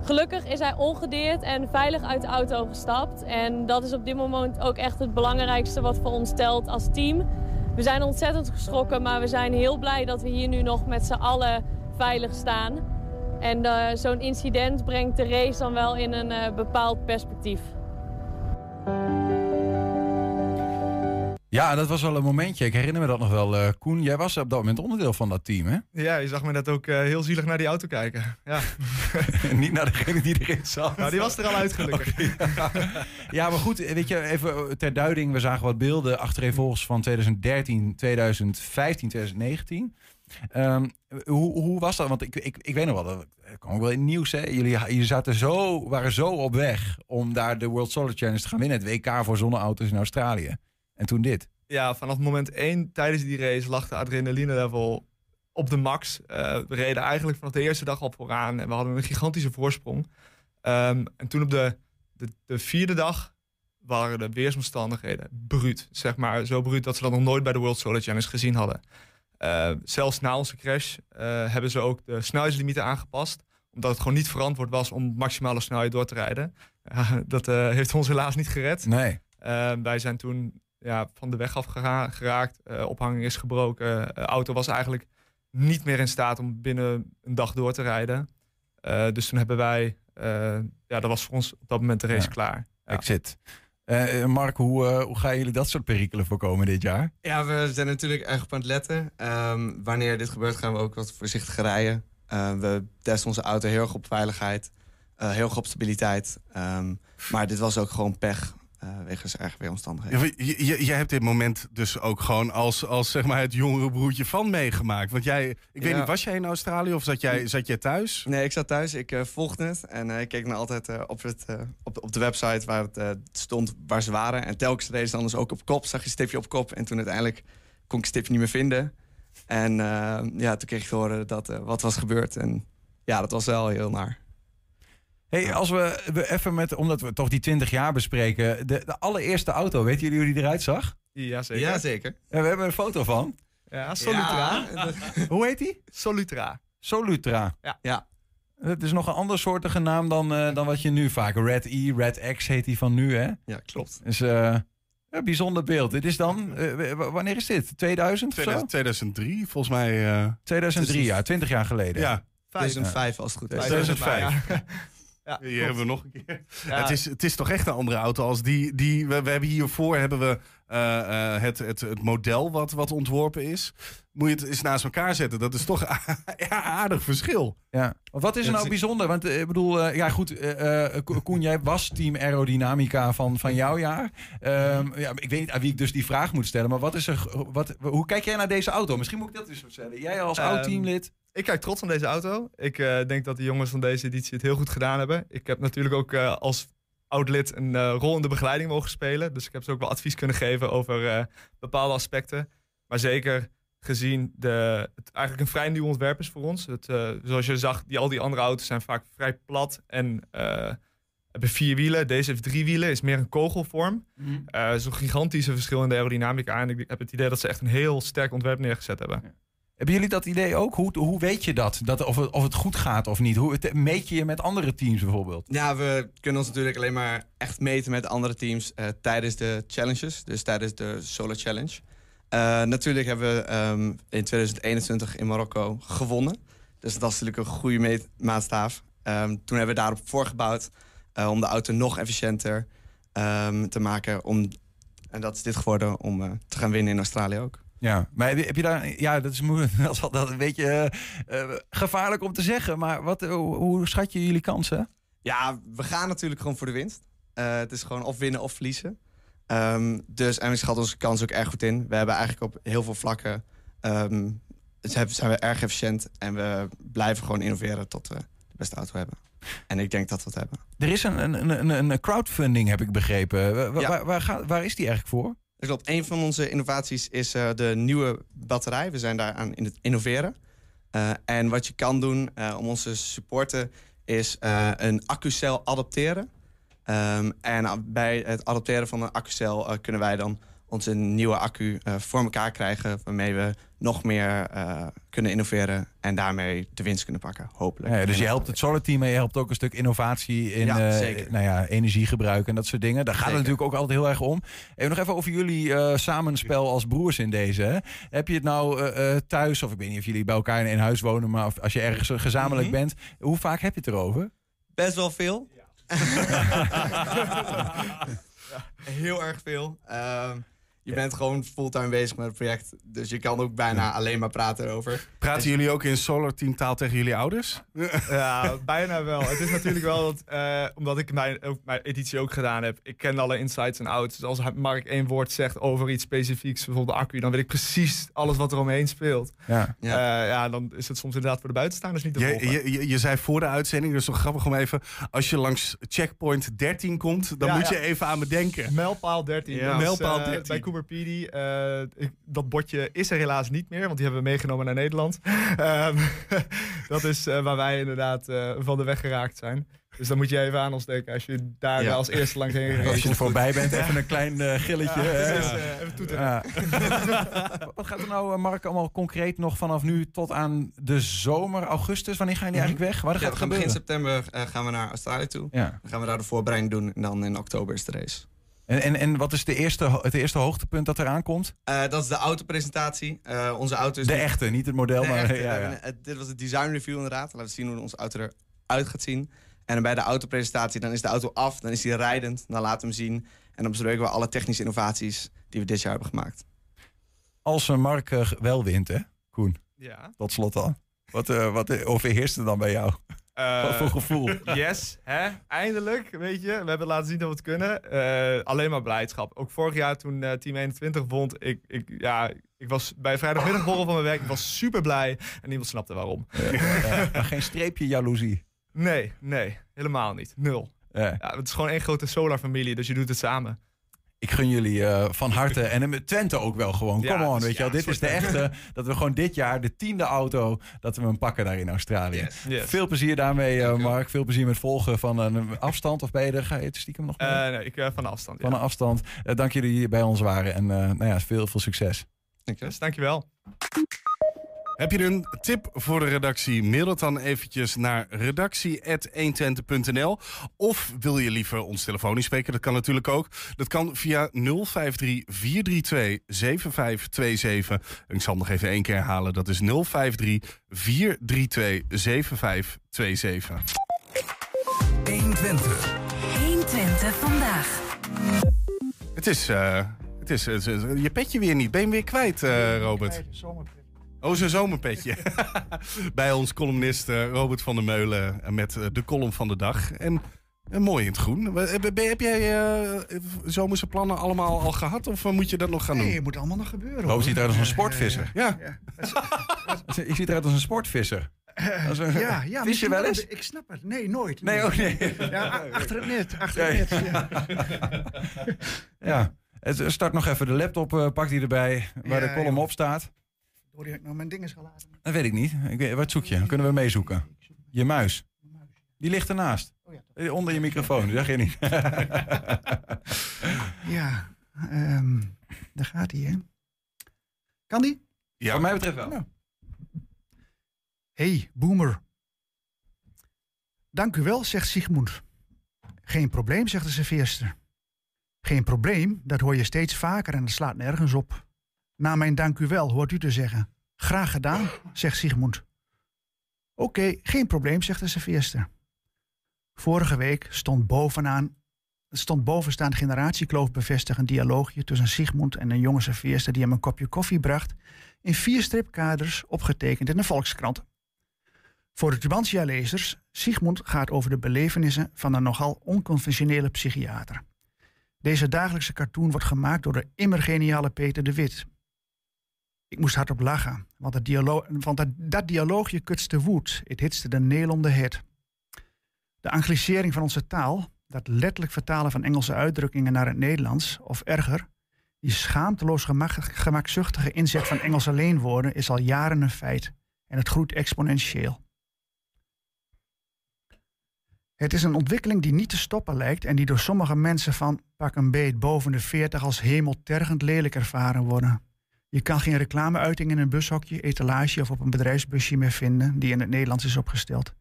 Speaker 39: Gelukkig is hij ongedeerd en veilig uit de auto gestapt. En dat is op dit moment ook echt het belangrijkste wat voor ons telt als team. We zijn ontzettend geschrokken, maar we zijn heel blij dat we hier nu nog met z'n allen veilig staan. En eh, zo'n incident brengt de race dan wel in een eh, bepaald perspectief.
Speaker 1: Ja, dat was wel een momentje. Ik herinner me dat nog wel. Eh, Koen, jij was op dat moment onderdeel van dat team, hè?
Speaker 30: Ja, je zag me net ook eh, heel zielig naar die auto kijken. Ja.
Speaker 1: Niet naar degene die erin zat.
Speaker 30: Nou, die was er al uit gelukkig.
Speaker 1: Ja, maar goed, weet je, even ter duiding. We zagen wat beelden achtereenvolgens van 2013, 2015, 2019. Ehm, hoe, hoe was dat? Want ik, ik, ik weet nog wel, dat kwam ook wel in het nieuws. Hè? Jullie, jullie zaten zo, waren zo op weg om daar de World Solar Challenge te gaan winnen. Het WK voor zonneauto's in Australië. En toen dit.
Speaker 30: Ja, vanaf moment één tijdens die race lag de adrenaline level op de max. Eh, we reden eigenlijk vanaf de eerste dag al vooraan en we hadden een gigantische voorsprong. Ehm, en toen op de, de, de vierde dag waren de weersomstandigheden bruut. Zeg maar zo bruut dat ze dat nog nooit bij de World Solar Challenge gezien hadden. Eh, zelfs na onze crash eh, hebben ze ook de snelheidslimieten aangepast. Omdat het gewoon niet verantwoord was om maximale snelheid door te rijden. Dat heeft ons helaas niet gered.
Speaker 1: Nee.
Speaker 30: Eh, wij zijn toen ja, van de weg af gera- geraakt. Eh, ophanging is gebroken. De auto was eigenlijk niet meer in staat om binnen een dag door te rijden. Eh, dus toen hebben wij... eh, ja, dat was voor ons op dat moment de race
Speaker 1: Ja.
Speaker 30: klaar. Ja.
Speaker 1: Exit. Eh, Mark, hoe, eh, hoe gaan jullie dat soort perikelen voorkomen dit jaar?
Speaker 31: Ja, we zijn natuurlijk erg op aan het letten. Ehm, wanneer dit gebeurt gaan we ook wat voorzichtiger rijden. Eh, we testen onze auto heel erg op veiligheid. eh, heel erg op stabiliteit. Ehm, maar dit was ook gewoon pech. Eh wegens erg weeromstandigheden.
Speaker 2: Ja, je, je, jij hebt dit moment dus ook gewoon als, als zeg maar het jongere broertje van meegemaakt. Want jij, ik weet niet, was jij in Australië of zat jij, zat jij thuis?
Speaker 31: Nee, ik zat thuis. Ik eh, volgde het. En eh, ik keek naar altijd op, het, op, de, op de website waar het stond waar ze waren. En telkens reden ze anders ook op kop. Zag je stipje op kop. En toen uiteindelijk kon ik het stipje niet meer vinden. En ja, toen kreeg ik te horen dat wat was gebeurd. En ja, dat was wel heel naar.
Speaker 1: Hey, als we, we even met, omdat we toch die 20 jaar bespreken, de, de allereerste auto, weten jullie hoe die eruit zag?
Speaker 30: Ja, zeker.
Speaker 31: Ja, zeker.
Speaker 1: Ja, we hebben een foto van.
Speaker 30: Ja, Solutra.
Speaker 1: Hoe heet die?
Speaker 30: Solutra.
Speaker 1: Solutra.
Speaker 30: Ja.
Speaker 31: ja.
Speaker 1: Het is nog een andere soortige naam dan, eh, dan wat je nu vaak. Red E, Red X heet die van nu, hè?
Speaker 31: Ja, klopt.
Speaker 1: Dus eh, een bijzonder beeld. Dit is dan, eh, wanneer is dit? 2000 of zo?
Speaker 2: 2000 2003, volgens mij. eh,
Speaker 1: 2003, ja, 20 jaar geleden.
Speaker 2: Ja.
Speaker 31: 2005 als het goed is.
Speaker 2: 2005.
Speaker 30: Ja.
Speaker 2: Ja, Hier hebben we nog een keer.
Speaker 30: Ja.
Speaker 2: Het, is, het is toch echt een andere auto als die. die we, we hebben hiervoor hebben we, eh, eh, het, het, het model wat, wat ontworpen is. Moet je het eens naast elkaar zetten. Dat is toch ja, aardig verschil.
Speaker 1: Ja. Wat is er nou bijzonder? Want eh, ik bedoel, ja goed, eh, eh, Ko- Koen, jij was team aerodynamica van, van jouw jaar. Ehm, ja, ik weet niet aan wie ik dus die vraag moet stellen, maar wat is er, wat, hoe kijk jij naar deze auto? Misschien moet ik dat eens vertellen. Jij als oud
Speaker 30: Ehm,
Speaker 1: teamlid.
Speaker 30: Ik kijk trots aan deze auto. Ik eh, denk dat de jongens van deze editie het heel goed gedaan hebben. Ik heb natuurlijk ook eh, als oud lid een eh, rol in de begeleiding mogen spelen. Dus ik heb ze ook wel advies kunnen geven over bepaalde aspecten. Maar zeker gezien de, het eigenlijk een vrij nieuw ontwerp is voor ons. Het, zoals je zag, die, al die andere auto's zijn vaak vrij plat en hebben vier wielen. Deze heeft drie wielen, is meer een kogelvorm. Eh Zo'n gigantische verschil in de aerodynamica. En ik heb het idee dat ze echt een heel sterk ontwerp neergezet hebben.
Speaker 1: Hebben jullie dat idee ook? Hoe, hoe weet je dat? dat of, het, of het goed gaat of niet? Hoe meet je je met andere teams bijvoorbeeld?
Speaker 31: Ja, we kunnen ons natuurlijk alleen maar echt meten met andere teams eh, tijdens de challenges. Dus tijdens de Solar Challenge. Eh, natuurlijk hebben we ehm, in 2021 in Marokko gewonnen. Dus dat is natuurlijk een goede meet- maatstaaf. Ehm, toen hebben we daarop voorgebouwd eh, om de auto nog efficiënter ehm, te maken. Om, en dat is dit geworden om te gaan winnen in Australië ook.
Speaker 1: Ja, maar heb je- daar... Ja, dat is, moeilijk. dat is altijd een beetje eh, gevaarlijk om te zeggen. Maar wat, eh, hoe, hoe schat je jullie kansen?
Speaker 31: Ja, we gaan natuurlijk gewoon voor de winst. Het is gewoon of winnen of verliezen. Ehm, dus, en we schatten onze kans ook erg goed in. We hebben eigenlijk op heel veel vlakken... ehm, zijn we erg efficiënt en we blijven gewoon innoveren tot we de beste auto hebben. En ik denk dat we het hebben.
Speaker 1: Er is een, een, een, een crowdfunding, heb ik begrepen. Wa- wa-
Speaker 31: Ja.
Speaker 1: Waar, waar, gaat, waar is die eigenlijk voor?
Speaker 31: Dat klopt. Een van onze innovaties is eh, de nieuwe batterij. We zijn daaraan in het innoveren. Eh, en wat je kan doen eh, om ons te supporten... is een accucel adopteren. Ehm, en bij het adopteren van een accucel... kunnen wij dan onze nieuwe accu eh, voor elkaar krijgen... waarmee we nog meer eh, kunnen innoveren... en daarmee de winst kunnen pakken, hopelijk.
Speaker 1: Ja, dus je helpt het Solar Team en je helpt ook een stuk innovatie in
Speaker 31: Ja,
Speaker 1: eh,
Speaker 31: zeker.
Speaker 1: nou ja, energiegebruik en dat soort dingen. Daar gaat het natuurlijk ook altijd heel erg om. Even nog even over jullie samenspel als broers in deze. Hè? Heb je het nou thuis, of ik weet niet of jullie bij elkaar in een huis wonen, maar als je ergens gezamenlijk
Speaker 31: Mhm.
Speaker 1: bent, hoe vaak heb je het erover?
Speaker 31: Best wel veel. Heel erg veel. Ehm, Je bent gewoon fulltime bezig met het project. Dus je kan ook bijna alleen maar praten erover.
Speaker 2: Praten jullie ook in Solar Team taal tegen jullie ouders?
Speaker 30: Ja, bijna wel. Het is natuurlijk wel dat, eh, omdat ik mijn, ook mijn editie ook gedaan heb. Ik ken alle insights en outs. Dus als Mark één woord zegt over iets specifieks, bijvoorbeeld de accu, dan weet ik precies alles wat er omheen speelt.
Speaker 1: Ja.
Speaker 30: Ja. ja, dan is het soms inderdaad voor de buitenstaanders niet te
Speaker 2: Je,
Speaker 30: volgen.
Speaker 2: je, je, je zei voor de uitzending, dus toch grappig om even... als je langs checkpoint 13 komt, dan
Speaker 30: Ja,
Speaker 2: moet
Speaker 30: ja.
Speaker 2: je even aan me denken.
Speaker 30: Mijlpaal 13.
Speaker 2: Ja.
Speaker 30: Dat is,
Speaker 2: Mijlpaal
Speaker 30: eh,
Speaker 2: 13.
Speaker 30: bij PD. eh, ik- dat bordje is er helaas niet meer, want die hebben we meegenomen naar Nederland. Ehm, dat is eh, waar wij inderdaad eh, van de weg geraakt zijn. Dus dan moet je even aan ons denken als je daar
Speaker 1: Ja.
Speaker 30: als eerste langs heen
Speaker 1: Als je er voorbij bent, even een klein gilletje.
Speaker 30: Ja,
Speaker 1: hè?
Speaker 30: precies, even toeteren.
Speaker 1: Ja. Wat gaat er nou, Mark, allemaal concreet nog vanaf nu tot aan de zomer, augustus? Wanneer gaan jullie eigenlijk weg? Waar
Speaker 31: Ja,
Speaker 1: gaat
Speaker 31: we
Speaker 1: het
Speaker 31: gaan begin september gaan we naar Australië toe.
Speaker 1: Ja.
Speaker 31: Dan gaan we daar de voorbereiding doen. En dan in oktober is de race.
Speaker 1: En, en, en wat is de eerste, het eerste hoogtepunt dat eraan komt?
Speaker 31: Eh, dat is de autopresentatie. Eh onze auto is
Speaker 1: De echte, niet het model,
Speaker 31: De
Speaker 1: maar...
Speaker 31: echte.
Speaker 1: ja,
Speaker 31: een- eh, dit was de design review inderdaad. Laten we zien hoe onze auto eruit gaat zien. En bij de autopresentatie, dan is de auto af, dan is die rijdend. Dan laten we hem zien. En dan bespreken we alle technische innovaties die we dit jaar hebben gemaakt.
Speaker 1: Als Mark wel wint, hè, Koen?
Speaker 30: Ja.
Speaker 1: Tot slot dan. Wat, eh, wat overheerst er dan bij jou?
Speaker 30: Eh,
Speaker 1: wat voor gevoel?
Speaker 30: Yes, hè? eindelijk, weet je. We hebben laten zien dat we het kunnen. Eh, alleen maar blijdschap. Ook vorig jaar toen eh, Team 21 vond, ik, ik, ja, ik was bij vrijdagmiddagborrel van mijn werk, ik was super blij en niemand snapte waarom.
Speaker 1: Maar geen streepje jaloezie.
Speaker 30: Nee, nee, helemaal niet. Nul.
Speaker 1: Ja,
Speaker 30: het is gewoon één grote solar-familie, dus je doet het samen.
Speaker 1: Ik gun jullie eh, van harte en met Twente ook wel gewoon.
Speaker 30: Ja,
Speaker 1: Come on,
Speaker 30: dus
Speaker 1: weet je wel. Dit is de echte. Dat we gewoon dit jaar de tiende auto, dat we hem pakken daar in Australië.
Speaker 30: Yes.
Speaker 1: Veel plezier daarmee, eh, Mark. Veel plezier met volgen van een afstand. Of ben je er, ga je het stiekem nog mee?
Speaker 30: Eh, nee, ik van de afstand.
Speaker 1: Van een afstand. Dank jullie hier bij ons waren. En nou ja, veel, veel succes.
Speaker 31: Dankjewel.
Speaker 30: Dankjewel.
Speaker 2: Heb je een tip voor de redactie? Mail het dan eventjes naar redactie.120.nl. Of wil je liever ons telefonisch spreken? Dat kan natuurlijk ook. Dat kan via 053 432 7527. En ik zal hem nog even één keer herhalen. Dat is 053 432 7527.
Speaker 40: 120. 120 vandaag.
Speaker 2: Het is, eh, het is, het is- je petje weer niet. Ben je hem weer kwijt, eh, Robert? Oh, zijn zomerpetje. Bij ons columnist eh, Robert van der Meulen eh, met eh, de column van de dag. En mooi in het groen. Heb, jij eh, zomerse plannen allemaal al gehad? Of moet je dat nog gaan doen?
Speaker 41: Nee, het moet allemaal nog gebeuren.
Speaker 1: Roos
Speaker 41: hoor.
Speaker 1: ziet eruit als een sportvisser.
Speaker 2: Ja.
Speaker 1: Je ziet eruit als een sportvisser. Als een-
Speaker 41: Ja, ja.
Speaker 1: Vis je wel eens?
Speaker 41: Ik snap het. Nee, nooit.
Speaker 1: Nee, ook nee.
Speaker 41: Ja, achter het net. Achter het net. Ja.
Speaker 1: Ja. Start nog even de laptop, eh, pak die erbij, waar
Speaker 41: Ja,
Speaker 1: de column op staat.
Speaker 41: Hoor je nou mijn dingen gelaten?
Speaker 1: Dat weet ik niet. Ik weet, wat zoek je? Kunnen we meezoeken? Je muis. Die ligt ernaast. Eh, Onder je microfoon, dat zeg je niet.
Speaker 41: Ja, ehm, daar gaat hij, hè? Kan die?
Speaker 2: Ja.
Speaker 1: Wat mij betreft wel.
Speaker 41: Hey, boomer. Dank u wel, zegt Sigmund. Geen probleem, zegt de serveerster. Geen probleem, dat hoor je steeds vaker en het slaat nergens op. Na mijn dank u wel hoort u te zeggen. Graag gedaan, zegt Sigmund. Oké, geen probleem, zegt de serveerster. Vorige week stond bovenaan stond bovenstaand generatiekloof bevestigd een dialoogje tussen Sigmund en een jonge serveerster die hem een kopje koffie bracht, in vier stripkaders opgetekend in de Volkskrant. Voor de Tubantia-lezers, Sigmund gaat over de belevenissen van een nogal onconventionele psychiater. Deze dagelijkse cartoon wordt gemaakt door de immer geniale Peter de Wit. Ik moest hardop lachen, want, dat, dat dialoogje kutste woed. Het hitste de nail on the head. De anglicering van onze taal, dat letterlijk vertalen van Engelse uitdrukkingen naar het Nederlands, of erger, die schaamteloos gemak, gemakzuchtige inzet van Engelse leenwoorden is al jaren een feit en het groeit exponentieel. Het is een ontwikkeling die niet te stoppen lijkt en die door sommige mensen van pak een beet boven de 40 als hemeltergend lelijk ervaren worden. Je kan geen reclameuiting in een bushokje, etalage of op een bedrijfsbusje meer vinden die in het Nederlands is opgesteld.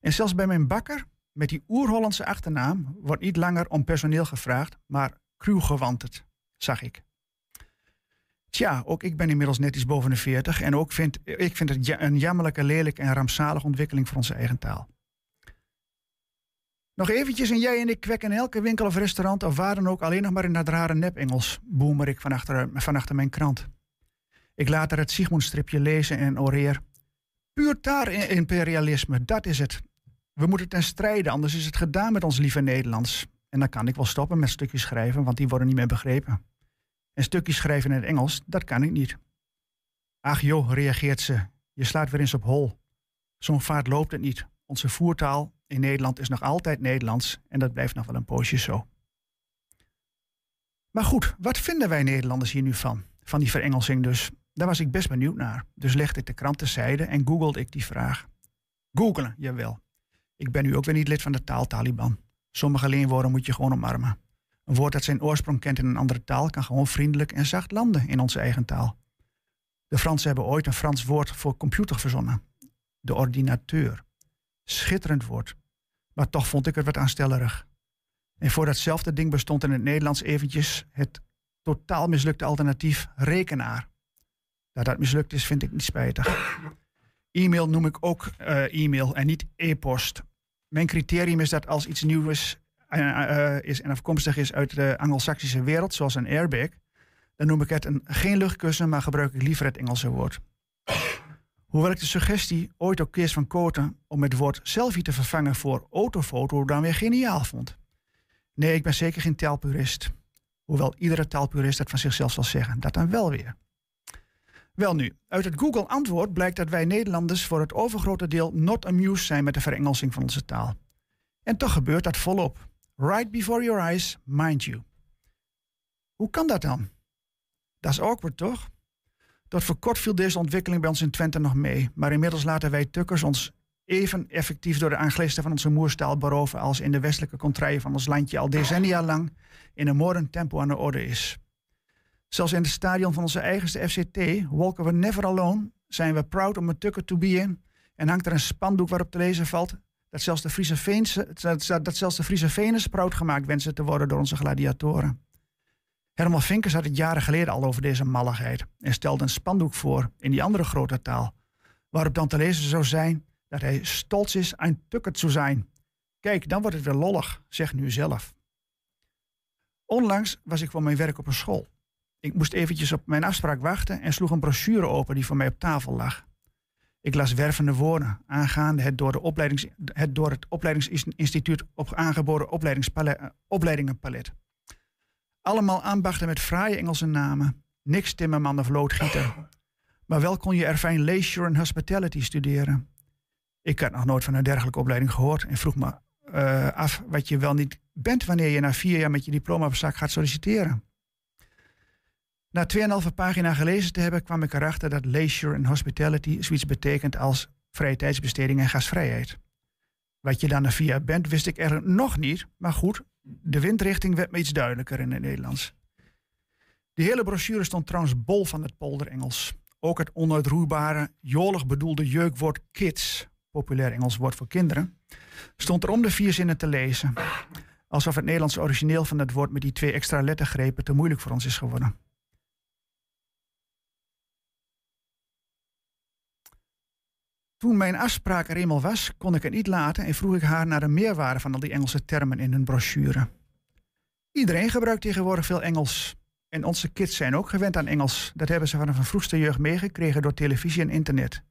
Speaker 41: En zelfs bij mijn bakker, met die oer-Hollandse achternaam, wordt niet langer om personeel gevraagd, maar crewgewanterd, zag ik. Tja, ook ik ben inmiddels net iets boven de 40 en ook vind ik vind het een jammerlijke, lelijke en rampzalige ontwikkeling voor onze eigen taal. Nog eventjes en jij en ik kwekken in elke winkel of restaurant of waar dan ook alleen nog maar in dat rare nep-Engels, boemer ik van van achter mijn krant. Ik laat er het Sigmund-stripje lezen en oreer. Puur taar-imperialisme, dat is het. We moeten ten strijde, anders is het gedaan met ons lieve Nederlands. En dan kan ik wel stoppen met stukjes schrijven, want die worden niet meer begrepen. En stukjes schrijven in het Engels, dat kan ik niet. Ach joh, reageert ze, je slaat weer eens op hol. Zo'n vaart loopt het niet. Onze voertaal in Nederland is nog altijd Nederlands en dat blijft nog wel een poosje zo. Maar goed, wat vinden wij Nederlanders hier nu van? Van die verengelsing dus. Daar was ik best benieuwd naar. Dus legde ik de krant terzijde en googelde ik die vraag. Googelen, jawel. Ik ben nu ook weer niet lid van de taal-Taliban. Sommige leenwoorden moet je gewoon omarmen. Een woord dat zijn oorsprong kent in een andere taal kan gewoon vriendelijk en zacht landen in onze eigen taal. De Fransen hebben ooit een Frans woord voor computer verzonnen. De ordinateur. Schitterend woord. Maar toch vond ik het wat aanstellerig. En voor datzelfde ding bestond in het Nederlands eventjes het totaal mislukte alternatief rekenaar. Dat dat mislukt is, vind ik niet spijtig. E-mail noem ik ook uh, e-mail en niet e-post. Mijn criterium is dat als iets nieuws is, uh, is en afkomstig is uit de Anglo-Saxische wereld, zoals een airbag, dan noem ik het een, geen luchtkussen, maar gebruik ik liever het Engelse woord. Hoewel ik de suggestie ooit ook Kees van Koten om het woord selfie te vervangen voor autofoto dan weer geniaal vond. Nee, ik ben zeker geen taalpurist. Hoewel iedere taalpurist dat van zichzelf zal zeggen. Dat dan wel weer. Wel nu, uit het Google-antwoord blijkt dat wij Nederlanders voor het overgrote deel not amused zijn met de verengelsing van onze taal. En toch gebeurt dat volop. Right before your eyes, mind you. Hoe kan dat dan? Dat is awkward, toch? Tot voor kort viel deze ontwikkeling bij ons in Twente nog mee. Maar inmiddels laten wij tukkers ons even effectief door de aanglisten van onze moerstaal beroven als in de westelijke contraien van ons landje al decennia lang in een moordend tempo aan de orde is. Zelfs in het stadion van onze eigenste FCT, Walker We Never Alone, zijn we proud om een tukker to be in en hangt er een spandoek waarop te lezen valt dat zelfs de Friese, Veense, dat zelfs de Friese Venen proud gemaakt wensen te worden door onze gladiatoren. Herman Vinkers had het jaren geleden al over deze malligheid en stelde een spandoek voor in die andere grote taal, waarop dan te lezen zou zijn dat hij stolz is aan tukkert zou zijn. Kijk, dan wordt het weer lollig, zeg nu zelf. Onlangs was ik voor mijn werk op een school. Ik moest eventjes op mijn afspraak wachten en sloeg een brochure open die voor mij op tafel lag. Ik las wervende woorden aangaande het door, de opleidings, het, door het opleidingsinstituut op aangeboden opleidingenpalet. Allemaal ambachten met fraaie Engelse namen. Niks timmerman of loodgieter. Maar wel kon je er fijn leisure en hospitality studeren. Ik had nog nooit van een dergelijke opleiding gehoord en vroeg me uh, af wat je wel niet bent wanneer je na vier jaar met je diploma op zak gaat solliciteren. Na 2,5 pagina gelezen te hebben kwam ik erachter dat leisure en hospitality zoiets betekent als vrije tijdsbesteding en gasvrijheid. Wat je dan vier jaar bent, wist ik er nog niet, maar goed, de windrichting werd me iets duidelijker in het Nederlands. De hele brochure stond trouwens bol van het polderengels. Ook het onuitroeibare, jolig bedoelde jeukwoord kids, populair Engels woord voor kinderen, stond er om de vier zinnen te lezen. Alsof het Nederlands origineel van het woord met die twee extra lettergrepen te moeilijk voor ons is geworden. Toen mijn afspraak er eenmaal was, kon ik het niet laten en vroeg ik haar naar de meerwaarde van al die Engelse termen in hun brochure. Iedereen gebruikt tegenwoordig veel Engels. En onze kids zijn ook gewend aan Engels. Dat hebben ze vanaf een vroegste jeugd meegekregen door televisie en internet.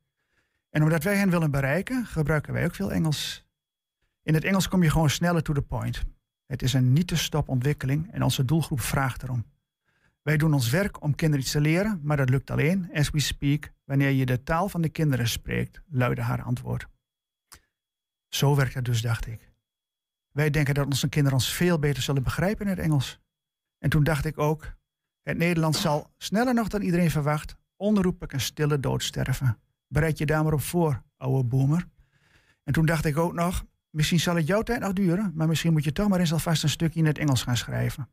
Speaker 41: En omdat wij hen willen bereiken, gebruiken wij ook veel Engels. In het Engels kom je gewoon sneller to the point. Het is een niet te stop ontwikkeling en onze doelgroep vraagt erom. Wij doen ons werk om kinderen iets te leren, maar dat lukt alleen, as we speak, wanneer je de taal van de kinderen spreekt, luidde haar antwoord. Zo werkt het dus, dacht ik. Wij denken dat onze kinderen ons veel beter zullen begrijpen in het Engels. En toen dacht ik ook, het Nederlands zal sneller nog dan iedereen verwacht onroepelijk een stille dood sterven. Bereid je daar maar op voor, oude boomer. En toen dacht ik ook nog, misschien zal het jouw tijd nog duren, maar misschien moet je toch maar eens alvast een stukje in het Engels gaan schrijven.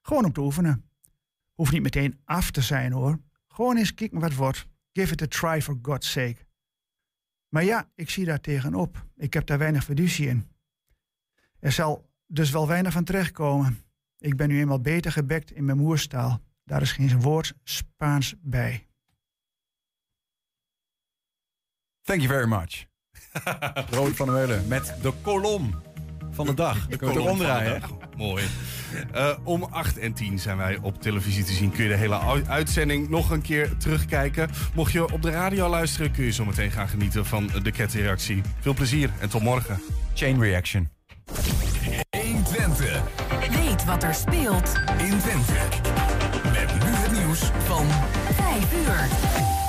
Speaker 41: Gewoon om te oefenen. Hoeft niet meteen af te zijn hoor. Gewoon eens kijken wat wordt. Give it a try for God's sake. Maar ja, ik zie daar tegenop. Ik heb daar weinig fiducie in. Er zal dus wel weinig van terechtkomen. Ik ben nu eenmaal beter gebekt in mijn moerstaal. Daar is geen woord Spaans bij.
Speaker 1: Thank you very much. Rood van der Meulen met de kolom. Van de dag. Dan het
Speaker 2: de
Speaker 1: draaien.
Speaker 2: dag. Mooi. Eh, om 8 en 10 zijn wij op televisie te zien. Kun je de hele uitzending nog een keer terugkijken. Mocht je op de radio luisteren, kun je zometeen gaan genieten van de ketreactie. Veel plezier en tot morgen.
Speaker 1: Chain reaction.
Speaker 42: 120.
Speaker 40: Weet wat er speelt
Speaker 42: In Twente. Met nu het nieuws van
Speaker 40: 5 uur.